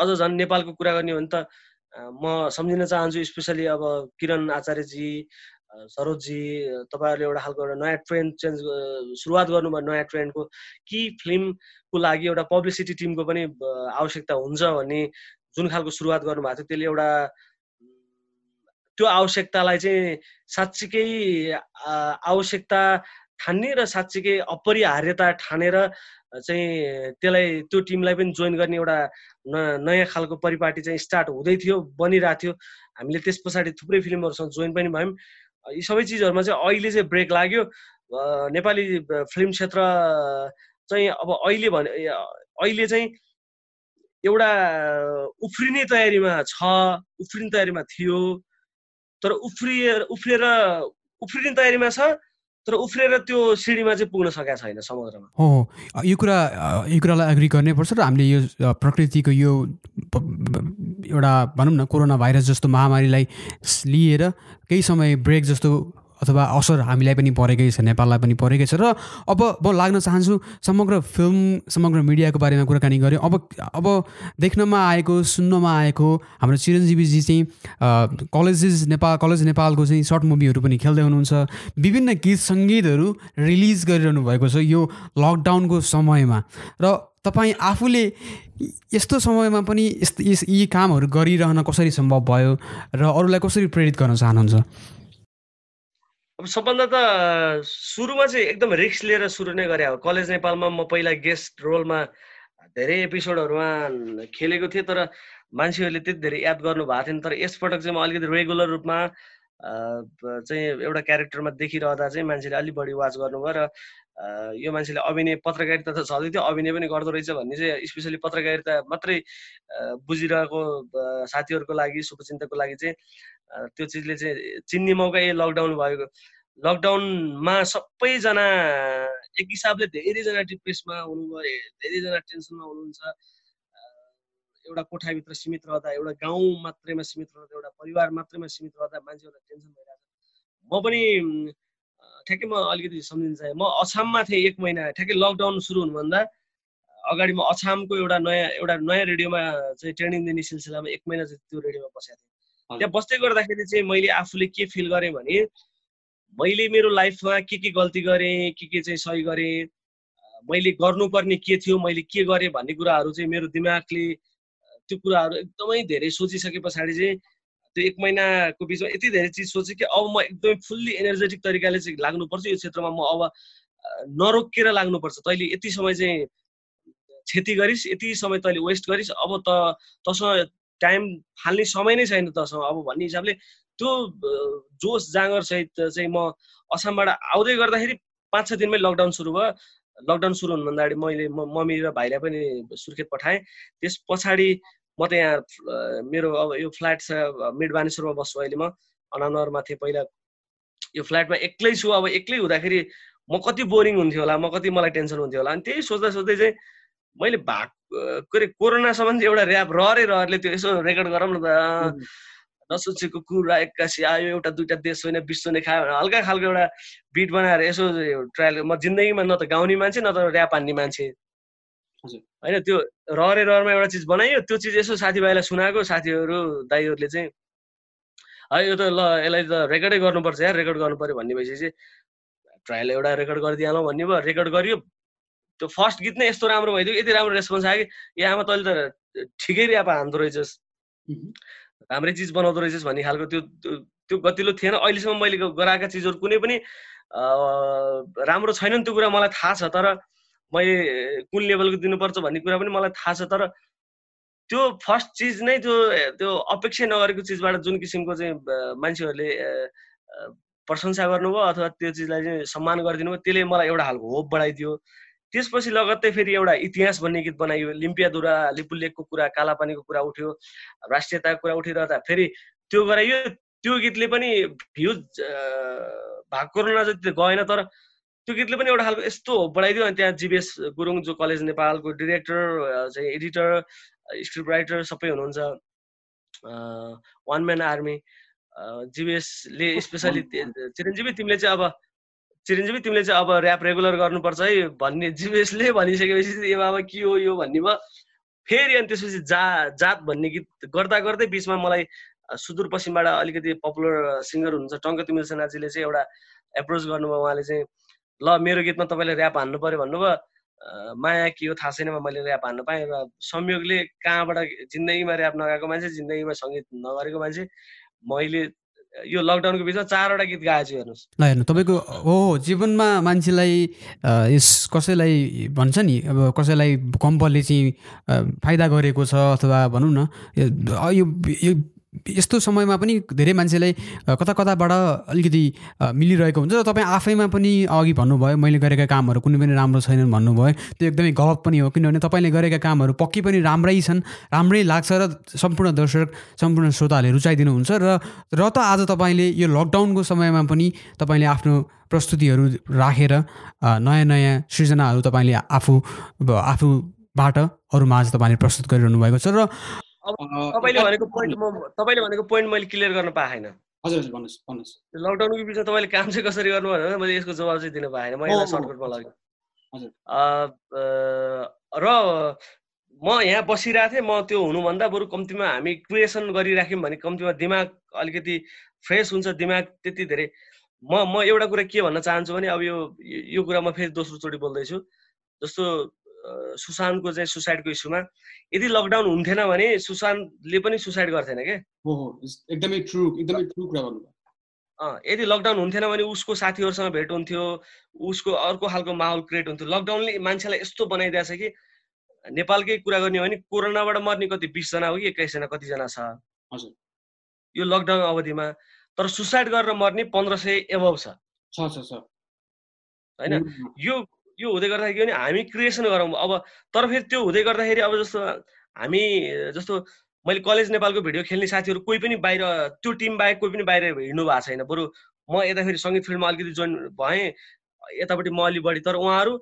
अझ झन् नेपालको कुरा गर्ने हो भने त म सम्झिन चाहन्छु स्पेसली अब किरण आचार्यजी सरोजजी तपाईँहरूले एउटा खालको एउटा नयाँ ट्रेन्ड चेन्ज सुरुवात गर्नुभयो नयाँ ट्रेन्डको कि फिल्मको लागि एउटा पब्लिसिटी टिमको पनि आवश्यकता हुन्छ भन्ने जुन खालको सुरुवात गर्नुभएको थियो त्यसले एउटा त्यो आवश्यकतालाई चाहिँ साँच्चीकै आवश्यकता ठान्ने र साँच्चीकै अपरिहार्यता ठानेर चाहिँ त्यसलाई त्यो टिमलाई पनि जोइन गर्ने एउटा नयाँ खालको परिपाटी चाहिँ स्टार्ट हुँदै थियो बनिरहेको थियो। हामीले त्यस पछाडि थुप्रै फिल्महरूसँग जोइन पनि भयौँ। यी सबै चिजहरूमा चाहिँ अहिले चाहिँ ब्रेक लाग्यो। नेपाली फिल्म क्षेत्र चाहिँ अब अहिले भने अहिले चाहिँ एउटा उफ्रिने तयारीमा छ उफ्रिने तयारीमा थियो। तर उफ्रिएर उफ्रिएर उफ्रिने तयारीमा छ। तर उफ्रेर त्यो सिँढीमा चाहिँ पुग्न सकेको छैन समुद्रमा। हो यो कुरा यो कुरालाई एग्री गर्नैपर्छ र हामीले यो प्रकृतिको यो एउटा भनौँ न कोरोना भाइरस जस्तो महामारीलाई लिएर केही समय ब्रेक जस्तो अथवा असर हामीलाई पनि परेकै छ नेपाललाई पनि परेकै छ। र अब म लाग्न चाहन्छु समग्र फिल्म समग्र मिडियाको बारेमा कुराकानी गऱ्यौँ। अब अब देख्नमा आएको सुन्नमा आएको हाम्रो चिरञ्जीवीजी चाहिँ कलेजेस नेपाल कलेज नेपालको चाहिँ सर्ट मुभीहरू पनि खेल्दै हुनुहुन्छ। विभिन्न गीत सङ्गीतहरू रिलिज गरिरहनु भएको छ यो लकडाउनको समयमा। र तपाईँ आफूले यस्तो समयमा पनि यस्तो यी कामहरू गरिरहन कसरी सम्भव भयो? र अरूलाई कसरी प्रेरित गर्न चाहनुहुन्छ? अब सबभन्दा त सुरुमा चाहिँ एकदम रिक्स लिएर सुरु नै गरे। अब कलेज नेपालमा म पहिला गेस्ट रोलमा धेरै एपिसोडहरूमा खेलेको थिएँ तर मान्छेहरूले त्यति धेरै याद गर्नु भएको थिएन। तर यसपटक चाहिँ म अलिकति रेगुलर रूपमा चाहिँ एउटा क्यारेक्टरमा देखिरहँदा चाहिँ मान्छेले अलिक बढी वाच गर्नुभयो र यो मान्छेले अभिनय पत्रकारिता त छँदै थियो। अभिनय पनि गर्दो रहेछ भन्ने चाहिँ स्पेसली पत्रकारिता मात्रै बुझिरहेको साथीहरूको लागि शुभचिन्तकको लागि चाहिँ त्यो चिजले चाहिँ चिन्ने मौका ए लकडाउन भएको। लकडाउनमा सबैजना एक हिसाबले धेरैजना डिप्रेसमा हुनुभयो धेरैजना टेन्सनमा हुनुहुन्छ। एउटा कोठाभित्र सीमित रहँदा एउटा गाउँ मात्रैमा सीमित रहँदा एउटा परिवार मात्रैमा सीमित रहँदा मान्छेहरूलाई टेन्सन भइरहेको छ म पनि ठ्याक्कै म अलिकति सम्झिन चाहेँ। म अछाममा थिएँ एक महिना ठ्याक्कै लकडाउन सुरु हुनुभन्दा अगाडि म अछामको एउटा नयाँ एउटा नयाँ रेडियोमा चाहिँ ट्रेनिङ दिने सिलसिलामा एक महिना चाहिँ त्यो रेडियोमा बसेको थिएँ। त्यहाँ बस्दै गर्दाखेरि चाहिँ मैले आफूले के फिल गरेँ भने मैले मेरो लाइफमा के के गल्ती गरेँ के के चाहिँ सही गरेँ मैले गर्नुपर्ने के थियो मैले के गरेँ भन्ने कुराहरू चाहिँ मेरो दिमागले त्यो कुराहरू एकदमै धेरै सोचिसके पछाडि चाहिँ त्यो एक महिनाको बिचमा यति धेरै चिज सोचेँ कि अब म एकदमै फुल्ली एनर्जेटिक तरिकाले चाहिँ लाग्नुपर्छ। यो क्षेत्रमा म अब नरोकेर लाग्नुपर्छ। तैँले यति समय चाहिँ क्षति गरिस् यति समय तैँले वेस्ट गरिस्। अब त तसँग टाइम फाल्ने समय नै छैन तसँग। अब भन्ने हिसाबले त्यो जोस जाँगर सहित चाहिँ म असमबाट आउँदै गर्दाखेरि पाँच छ दिनमै लकडाउन सुरु भयो। लकडाउन सुरु हुनुभन्दा अगाडि मैले मम्मी र भाइलाई पनि सुर्खेत पठाएँ। त्यस पछाडि म त यहाँ मेरो अब यो फ्ल्याट छ मिड बानेश्वरमा बस्छु अहिले म। अनानगरमा थिएँ पहिला। यो फ्ल्याटमा एक्लै छु अब एक्लै हुँदाखेरि म कति बोरिङ हुन्थ्यो होला म कति मलाई टेन्सन हुन्थ्यो होला। अनि त्यही सोच्दा सोच्दै चाहिँ मैले भाग के अरे कोरोनासम्म एउटा ऱ्याप रहरै रहरले त्यो यसो रेकर्ड गरौँ न त। नसोचेको कुरा एक्कासी आयो एउटा दुइटा देश होइन विश्व नै खायो भने हल्का खालको एउटा बिट बनाएर यसो ट्रायल म जिन्दगीमा न त गाउने मान्छे न त ऱ्याप हान्ने मान्छे। होइन त्यो रहरे रहरमा एउटा चिज बनाइयो त्यो चिज यसो साथीभाइलाई सुनाएको साथीहरू दाईहरूले चाहिँ है यो त ल यसलाई त रेकर्डै गर्नुपर्छ यार रेकर्ड गर्नु पऱ्यो भन्ने भएपछि ट्रायल एउटा रेकर्ड गरिदिइहालौँ भन्ने भयो रेकर्ड गरियो। त्यो फर्स्ट गीत नै यस्तो राम्रो भइदियो यति राम्रो रेस्पोन्स आयो कि ए आमा तैँले त ठिकै ऱ्याप हान्दो रहेछस्। राम्रै चिज बनाउँदो रहेछस् भन्ने खालको त्यो त्यो गतिलो थिएन। अहिलेसम्म मैले गराएका चिजहरू कुनै पनि राम्रो छैनन् त्यो कुरा मलाई थाहा छ तर मैले कुन लेभलको दिनुपर्छ भन्ने कुरा पनि मलाई थाहा छ तर त्यो फर्स्ट चिज नै त्यो त्यो अपेक्षा नगरेको चिजबाट जुन किसिमको चाहिँ मान्छेहरूले प्रशंसा गर्नुभयो अथवा त्यो चिजलाई चाहिँ सम्मान गरिदिनु भयो त्यसले मलाई एउटा खालको होप बढाइदियो। त्यसपछि लगत्तै फेरि एउटा इतिहास भन्ने गीत बनाइयो। लिम्पियादुरा लिपुलेकको कुरा कालापानीको कुरा उठ्यो राष्ट्रियताको कुरा उठिरहँदा फेरि त्यो गराइयो। त्यो गीतले पनि भ्युज भाग कोरोना जति गएन तर त्यो गीतले पनि एउटा खालको यस्तो बढाइदियो अनि त्यहाँ जिबिएस गुरुङ जो कलेज नेपालको डिरेक्टर चाहिँ एडिटर स्क्रिप्ट राइटर सबै हुनुहुन्छ। वान म्यान आर्मी जिबिएसले स्पेसली चिरञ्जीवी तिमीले चाहिँ अब चिरञ्जीवी तिमीले चाहिँ अब ऱ्याप रेगुलर गर्नुपर्छ है भन्ने जिबिएसले भनिसकेपछि यो अब के हो यो भन्ने भयो। फेरि अनि त्यसपछि जा जात भन्ने गीत गर्दा गर्दै बिचमा मलाई सुदूरपश्चिमबाट अलिकति पपुलर सिङ्गर हुनुहुन्छ टङ्क तिमिल सेनाजीले चाहिँ एउटा एप्रोच गर्नुभयो उहाँले चाहिँ। ल मेरो गीतमा तपाईँले ऱ्याप हान्नु पऱ्यो भन्नुभयो। माया के हो थाहा छैन मैले ऱ्याप हान्नु पाएँ र संयोगले कहाँबाट जिन्दगीमा ऱ्याप नगाएको मान्छे जिन्दगीमा सङ्गीत नगरेको मान्छे। मैले यो लकडाउनको बिचमा चारवटा गीत गाएको छु हेर्नुहोस्। ल हेर्नु तपाईँको हो जीवनमा मान्छेलाई यस कसैलाई भन्छ नि अब कसैलाई कम्पलले चाहिँ फाइदा गरेको छ अथवा भनौँ न यो यस्तो समयमा पनि धेरै मान्छेलाई कता कताबाट अलिकति मिलिरहेको हुन्छ र तपाईँ आफैमा पनि अघि भन्नुभयो मैले गरेका कामहरू कुनै पनि राम्रो छैनन् भन्नुभयो त्यो एकदमै गलत पनि हो किनभने तपाईँले गरेका कामहरू पक्कै पनि राम्रै छन् राम्रै लाग्छ र सम्पूर्ण दर्शक सम्पूर्ण श्रोताहरूले रुचाइदिनुहुन्छ र र त आज तपाईँले यो लकडाउनको समयमा पनि तपाईँले आफ्नो प्रस्तुतिहरू राखेर नयाँ नयाँ सृजनाहरू तपाईँले आफू आफूबाट अरूमा आज तपाईँले प्रस्तुत गरिरहनु भएको छ र तपाईँले भनेको पोइन्ट म तपाईँले भनेको पोइन्ट मैले क्लियर गर्न पाएन। हजुर भन्नुहोस् भन्नुहोस्। लकडाउनको बिचमा तपाईँले काम चाहिँ कसरी गर्नु भनेर मैले यसको जवाब चाहिँ दिनु पाएन। म यसलाई सर्टकटमा लगेँ र म यहाँ बसिरहेको थिएँ। म त्यो हुनुभन्दा बरु कम्तीमा हामी क्रिएसन गरिराख्यौँ भने कम्तीमा दिमाग अलिकति फ्रेस हुन्छ दिमाग त्यति धेरै। म म एउटा कुरा के भन्न चाहन्छु भने अब यो यो कुरा म फेरि दोस्रोचोटि बोल्दैछु। जस्तो सुशान्तको चाहिँ सुसाइडको इस्युमा। यदि लकडाउन हुन्थेन भने सुशान्तले पनि सुसाइड गर्थेन क्या एकदमै ट्रु एकदमै ट्रु कुरा भन्नुभयो। यदि लकडाउन हुन्थेन भने उसको साथीहरूसँग भेट हुन्थ्यो उसको अर्को खालको माहौल क्रिएट हुन्थ्यो। लकडाउनले मान्छेलाई यस्तो बनाइदिएछ कि नेपालकै कुरा गर्ने हो भने कोरोनाबाट मर्ने कति बिसजना हो कि एक्काइसजना कतिजना छ। यो लकडाउन अवधिमा तर सुसाइड गरेर मर्ने पन्ध्र सय एभव छ। होइन? यो यो हुँदै गर्दाखेरि के भने हामी क्रिएसन गरौँ। अब तर फेरि त्यो हुँदै गर्दाखेरि अब जस्तो हामी जस्तो मैले कलेज नेपालको भिडियो खेल्ने साथीहरू कोही पनि बाहिर त्यो टिम बाहेक कोही पनि बाहिर हिँड्नु भएको छैन। बरु म यता फेरि सङ्गीत फिल्डमा अलिकति जोइन भएँ यतापट्टि म अलिक बढी तर उहाँहरू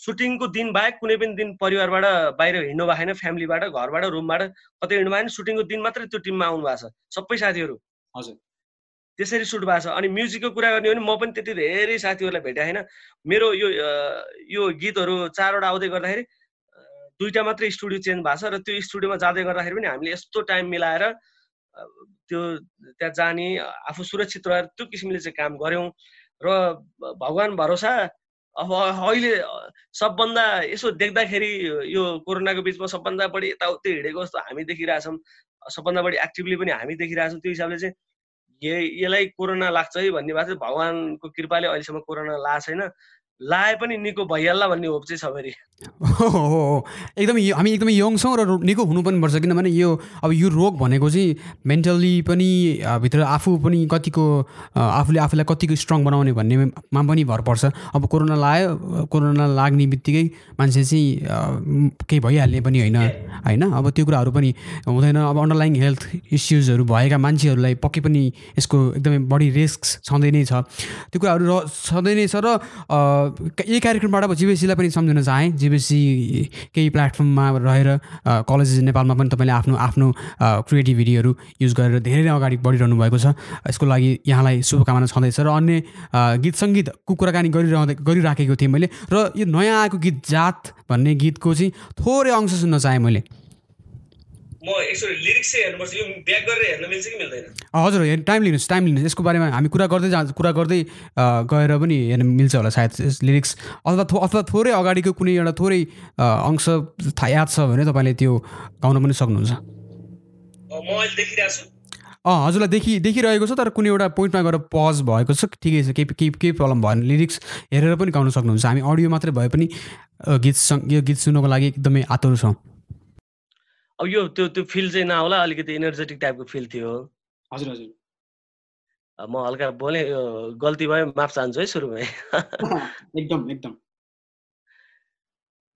सुटिङको दिन बाहेक कुनै पनि दिन परिवारबाट बाहिर हिँड्नु भएको छैन फ्यामिलीबाट घरबाट रुमबाट कतै हिँड्नु भएन। सुटिङको दिन मात्रै त्यो टिममा आउनु भएको छ। सबै साथीहरू। हजुर। त्यसरी सुट भएको छ। अनि म्युजिकको कुरा गर्ने हो भने म पनि त्यति धेरै साथीहरूलाई भेटेको छैन मेरो यो यो गीतहरू चारवटा आउँदै गर्दाखेरि दुईवटा मात्रै स्टुडियो चेन्ज भएको छ र त्यो स्टुडियोमा जाँदै गर्दाखेरि पनि हामीले यस्तो टाइम मिलाएर त्यो त्यहाँ जाने आफू सुरक्षित रहेर त्यो किसिमले चाहिँ काम गऱ्यौँ। र भगवान् भरोसा अब अहिले सबभन्दा यसो देख्दाखेरि यो कोरोनाको बिचमा सबभन्दा बढी यताउति हिँडेको जस्तो हामी देखिरहेछौँ सबभन्दा बढी एक्टिभली पनि हामी देखिरहेछौँ। त्यो हिसाबले चाहिँ यसलाई कोरोना लाग्छ है भन्ने भए चाहिँ भगवान्को कृपाले अहिलेसम्म कोरोना लाएको छैन लाए पनि निको भइहाल्ला भन्ने होप चाहिँ छ फेरि। हो एकदमै हामी एकदमै यङ छौँ र निको हुनु पनि पर्छ किनभने यो अब यो रोग भनेको चाहिँ मेन्टल्ली पनि भित्र आफू पनि कतिको आफूले आफूलाई कतिको स्ट्रङ बनाउने भन्नेमा पनि भर पर्छ। अब कोरोना लाग्यो कोरोना लाग्ने बित्तिकै मान्छे चाहिँ केही भइहाल्ने पनि होइन होइन? अब त्यो कुराहरू पनि हुँदैन। अब अन्डरलाइङ हेल्थ इस्युजहरू भएका मान्छेहरूलाई पक्कै पनि यसको एकदमै बढी रिस्क छँदै नै छ। त्यो कुराहरू र छँदै नै छ र यही कार्यक्रमबाट जिबिएसीलाई पनि सम्झिन चाहेँ। जिबिएसी केही प्लेटफर्ममा रहेर कलेजेस नेपालमा पनि तपाईँले आफ्नो आफ्नो क्रिएटिभिटीहरू युज गरेर धेरै नै अगाडि बढिरहनु भएको छ। यसको लागि यहाँलाई शुभकामना छँदैछ र अन्य गीत सङ्गीतको कुराकानी गरिरहँदै गरिराखेको थिएँ मैले। र यो नयाँ आएको गीत जात भन्ने गीतको चाहिँ थोरै अंश सुन्न चाहेँ मैले। हजुर हेर्नु टाइम लिनुहोस् टाइम लिनुहोस् यसको बारेमा हामी कुरा गर्दै जा कुरा गर्दै गएर पनि हेर्नु मिल्छ होला सायद लिरिक्स अथवा अथवा थोरै अगाडिको कुनै एउटा थोरै अंश थाहा याद छ भने तपाईँले त्यो गाउन पनि सक्नुहुन्छ। अँ हजुरलाई देखि देखिरहेको छ तर कुनै एउटा पोइन्टमा गएर पज भएको छ। ठिकै छ केही केही केही प्रब्लम भएन। लिरिक्स हेरेर पनि गाउन सक्नुहुन्छ। हामी अडियो मात्रै भए पनि गीत यो गीत सुन्नको लागि एकदमै आतुर छौँ। अब यो त्यो त्यो फिल चाहिँ नहोला अलिकति इनर्जेटिक टाइपको फिल थियो हजुर हजुर। म हल्का बोले यो गल्ती भयो माफ चाहन्छु है सुरुमै। एकदम एकदम।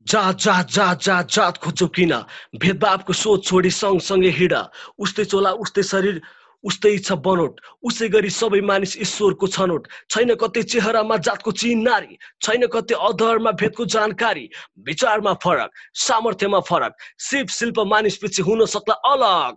जात जात जात जात जात खोज्छौ किन? भेदभावको सोच छोडी सँगसँगै हिँड। उस्तै चोला उस्तै शरीर। उस्तै छ बनोट। उसै गरी सबै मानिस ईश्वरको छनोट। छैन कतै चेहरामा जातको चिन्नारी छैन कतै अधरमा भेदको जानकारी। विचारमा फरक सामर्थ्यमा फरक। शिव शिल्प मानिस पछि हुन सक्ला अलग।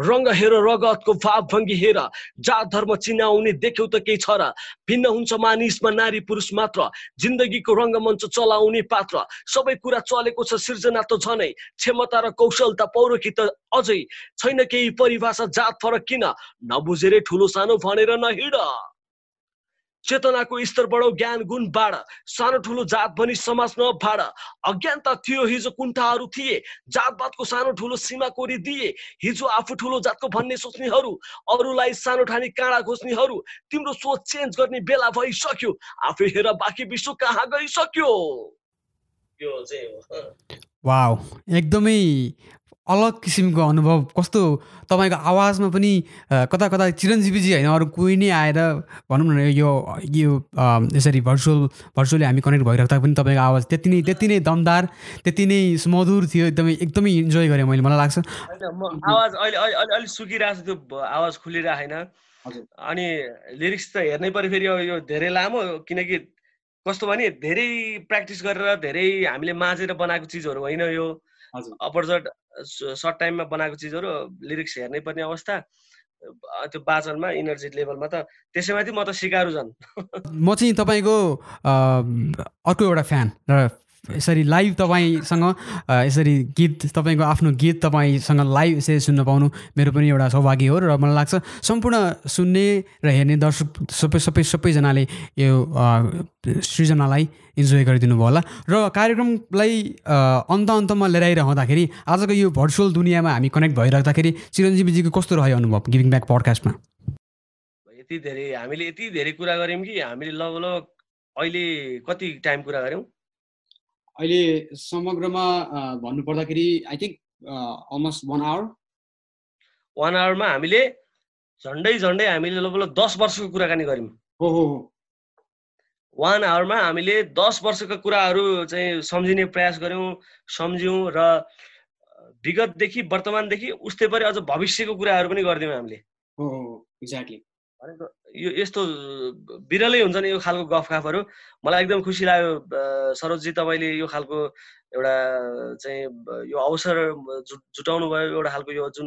रङ्ग हेर रगतको भाव भङ्गी हेर। जात धर्म चिनाउने देख्यौ त केही छ र। भिन्न हुन्छ मानिसमा नारी पुरुष मात्र। जिन्दगीको रङ्गमञ्च चलाउने पात्र। सबै कुरा चलेको छ सिर्जना त झनै क्षमता र कौशलता पौरखी त अझै छैन केही परिभाषा जात फरक किन? नबुझेरै ठुलो सानो भनेर नहिड। चेतनाको स्तर बढाउ ज्ञान गुण बाढ। सानो ठुलो जात भनी समाज नभाड। अज्ञानता थियो हिजो कुण्ठाहरू थिए। जातपातको सानो ठुलो सीमा कोरिदिए। हिजो आफू ठुलो जातको भन्ने सोच्नेहरू अरूलाई सानो ठानी काँडा खोज्नेहरू तिम्रो सोच चेन्ज गर्ने बेला भइसक्यो। आफै हेर बाँकी विश्व कहाँ गइसक्यो? एकदमै अलग किसिमको अनुभव। कस्तो? तपाईँको आवाजमा पनि कता कता चिरञ्जीवीजी होइन अरू कोही नै आएर भनौँ न यो यो यसरी भर्चुअल भर्चुअली हामी कनेक्ट भइराख्दा पनि तपाईँको आवाज त्यति नै त्यति नै दमदार त्यति नै सुमधुर थियो एकदमै एकदमै इन्जोय गरेँ मैले मलाई लाग्छ। आवाज अहिले अहिले अलिक सुकिरहेको छ त्यो आवाज खुलिरहेको छैन अनि लिरिक्स त हेर्नै पऱ्यो फेरि यो धेरै लामो किनकि कस्तो भने धेरै प्र्याक्टिस गरेर धेरै हामीले माझेर बनाएको चिजहरू होइन यो। अपरजट सर्ट टाइममा बनाएको चिजहरू लिरिक्स हेर्नै पर्ने अवस्था त्यो बाचनमा इनर्जी लेभलमा त त्यसैमाथि म त सिकारु झन्। म चाहिँ तपाईँको अर्को एउटा फ्यान र यसरी लाइभ तपाईँसँग यसरी गीत तपाईँको आफ्नो गीत तपाईँसँग लाइभ यसरी सुन्न पाउनु मेरो पनि एउटा सौभाग्य हो र मलाई लाग्छ सम्पूर्ण सुन्ने र हेर्ने दर्शक सबै सबै सबैजनाले यो सृजनालाई इन्जोय गरिदिनु भयो होला। र कार्यक्रमलाई अन्त अन्तमा आइरहँदाखेरि आजको यो भर्चुअल दुनियाँमा हामी कनेक्ट भइराख्दाखेरि चिरञ्जीवीजीको कस्तो रह्यो अनुभव गिभिङ ब्याक पडकास्टमा यति धेरै हामीले यति धेरै कुरा गऱ्यौँ कि हामीले लगभग अहिले कति टाइम कुरा गऱ्यौँ? अहिले समग्रमा भन्नुपर्दाखेरि I think almost one hour one आवरमा हामीले झन्डै झन्डै हामीले लगभग दस वर्षको कुराकानी गऱ्यौँ। हो हो वान आवरमा हामीले दस वर्षको कुराहरू चाहिँ सम्झिने प्रयास गऱ्यौँ सम्झ्यौँ र विगतदेखि वर्तमानदेखि उस्तै परि अझ भविष्यको कुराहरू पनि गरिदियौँ हामीले। हो एक्ज्याक्टली भनेको यो यस्तो बिरलै हुन्छ नि यो खालको गफ गफहरू मलाई एकदम खुसी लाग्यो सरोजी तपाईँले यो खालको एउटा चाहिँ यो अवसर जुटाउनु भयो एउटा खालको यो जुन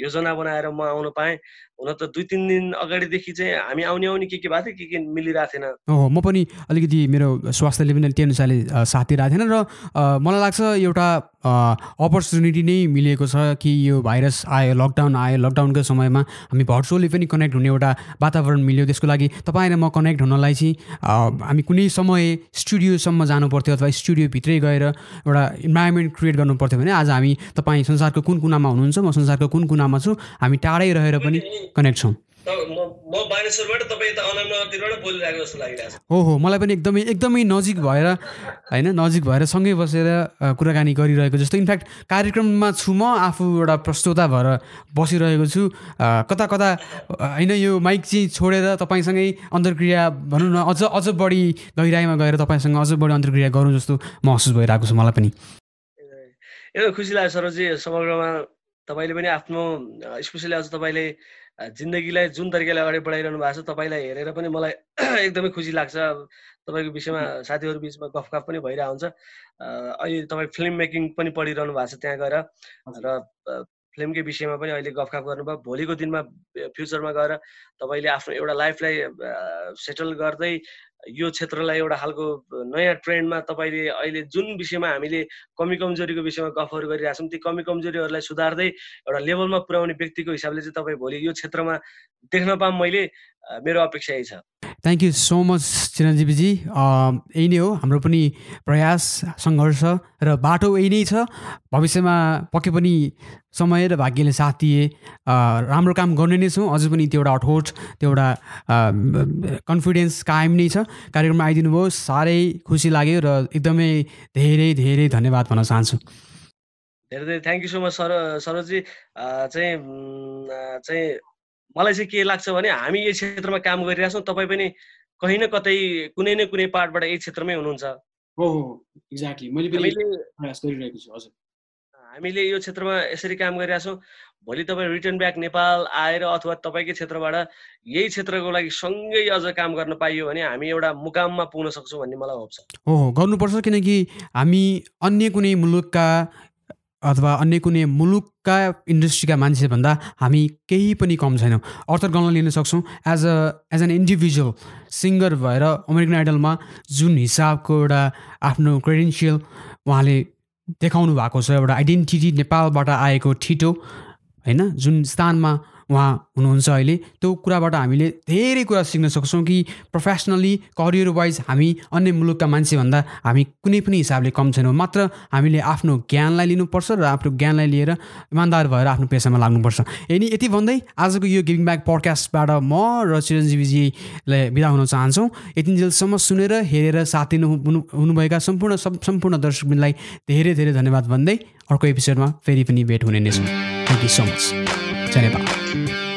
योजना बनाएर म आउनु पाएँ हुन त दुई तिन दिन अगाडिदेखि चाहिँ हामी आउने आउने के के भएको थियो के के मिलिरहेको थिएन। हो म पनि अलिकति मेरो स्वास्थ्यले पनि त्यही अनुसारले साथ दिइरहेको थिएन र मलाई लाग्छ एउटा अपर्च्युनिटी नै मिलेको छ कि यो भाइरस आयो लकडाउन आयो। लकडाउनको समयमा हामी भर्चुअली पनि कनेक्ट हुने एउटा वातावरण मिल्यो। त्यसको लागि तपाईँ र म कनेक्ट हुनलाई चाहिँ हामी कुनै समय स्टुडियोसम्म जानु पर्थ्यो अथवा स्टुडियोभित्रै गएर एउटा इन्भाइरोमेन्ट क्रिएट गर्नु पर्थ्यो भने आज हामी तपाईँ संसारको कुन कुनामा हुनुहुन्छ म संसारको कुन कुनामा छु हामी टाढै रहेर पनि कनेक्ट छौँ। हो हो मलाई पनि एकदमै एकदमै नजिक भएर होइन नजिक भएर सँगै बसेर कुराकानी गरिरहेको जस्तो। इनफ्याक्ट कार्यक्रममा छु म आफू एउटा प्रस्तुता भएर बसिरहेको छु। कता कता होइन यो माइक चाहिँ छोडेर तपाईँसँगै अन्तर्क्रिया भनौँ न अझ अझ बढी गहिराइमा गएर तपाईँसँग अझ बढी अन्तर्क्रिया गरौँ जस्तो महसुस भइरहेको छ मलाई पनि। एकदम खुसी लाग्यो सरोजी। समग्रमा तपाईँले पनि आफ्नो स्पेसली आज तपाईँले जिन्दगीलाई जुन तरिकाले अगाडि बढाइरहनु भएको छ तपाईँलाई हेरेर पनि मलाई एकदमै खुसी लाग्छ। तपाईँको विषयमा साथीहरू बिचमा गफगाफ पनि भइरहेको हुन्छ। अहिले तपाईँ फिल्म मेकिङ पनि पढिरहनु भएको छ त्यहाँ गएर र फिल्मकै विषयमा पनि अहिले गफगाफ गर्नुभयो। भोलिको दिनमा फ्युचरमा गएर तपाईँले आफ्नो एउटा लाइफलाई सेटल गर्दै यो क्षेत्रलाई एउटा खालको नयाँ ट्रेन्डमा तपाईँले अहिले जुन विषयमा हामीले कमी कमजोरीको विषयमा गफहरू गरिरहेछौँ ती कमी कमजोरीहरूलाई सुधार्दै एउटा लेभलमा पुर्याउने व्यक्तिको हिसाबले चाहिँ तपाईँ भोलि यो क्षेत्रमा देख्न पाऊँ मैले मेरो अपेक्षा यही छ। थ्याङ्क यू सो मच चिरञ्जीवीजी यही नै हो हाम्रो पनि प्रयास सङ्घर्ष र बाटो यही नै छ। भविष्यमा पक्कै पनि समय र भाग्यले साथ दिए। राम्रो काम गर्ने नै छौँ। अझ पनि त्यो एउटा अठोट त्यो एउटा कन्फिडेन्स कायम नै छ। कार्यक्रममा आइदिनु भयो साह्रै खुसी लाग्यो र एकदमै धेरै धेरै धन्यवाद भन्न चाहन्छु। धेरै धेरै thank you so much sir Saroji चाहिँ चाहिँ मलाई चाहिँ के लाग्छ भने हामी यही क्षेत्रमा काम गरिरहेछौँ तपाईँ पनि कहीँ न कतै कुनै न कुनै पार्टबाट यही क्षेत्रमै हुनुहुन्छ। हो हो एक्ज्याक्टली मैले प्रयास गरिरहेको छु हजुर। हामीले यो क्षेत्रमा यसरी काम गरिरहेछौँ भोलि तपाईँ रिटर्न ब्याक नेपाल आएर अथवा तपाईँकै क्षेत्रबाट यही क्षेत्रको लागि सँगै अझ काम गर्न पाइयो भने हामी एउटा मुकाममा पुग्न सक्छौँ भन्ने मलाई होप छ। हो गर्नुपर्छ किनकि हामी अन्य कुनै मुलुकका अथवा अन्य कुनै मुलुकका इन्डस्ट्रीका मान्छेभन्दा हामी केही पनि कम छैनौँ। अर्थर गर्न लिन सक्छौँ। As a as an individual singer भएर अमेरिकन आइडलमा जुन हिसाबको एउटा आफ्नो क्रेडेन्सियल उहाँले देखाउनु भएको छ एउटा आइडेन्टिटी नेपालबाट आएको ठिटो होइन? जुन स्थानमा उहाँ हुनुहुन्छ अहिले। त्यो कुराबाट हामीले धेरै कुरा सिक्न सक्छौँ कि प्रोफेसनली करियर वाइज हामी अन्य मुलुकका मान्छेभन्दा हामी कुनै पनि हिसाबले कम छैनौँ। मात्र हामीले आफ्नो ज्ञानलाई लिनुपर्छ र आफ्नो ज्ञानलाई लिएर इमान्दार भएर आफ्नो पेसामा लाग्नुपर्छ। यदि यति भन्दै आजको यो गिभिङ ब्याक पडकास्टबाट म र चिरञ्जीवीजीलाई बिदा हुन चाहन्छौँ। यतिन्जेलसम्म सुनेर हेरेर साथ दिनु हुनुभएका सम्पूर्ण सम्पूर्ण दर्शकबिनलाई धेरै धेरै धन्यवाद भन्दै अर्को एपिसोडमा फेरि पनि भेट हुने नै छ। थ्याङ्क यू सो मच धन्यवाद। Thank you.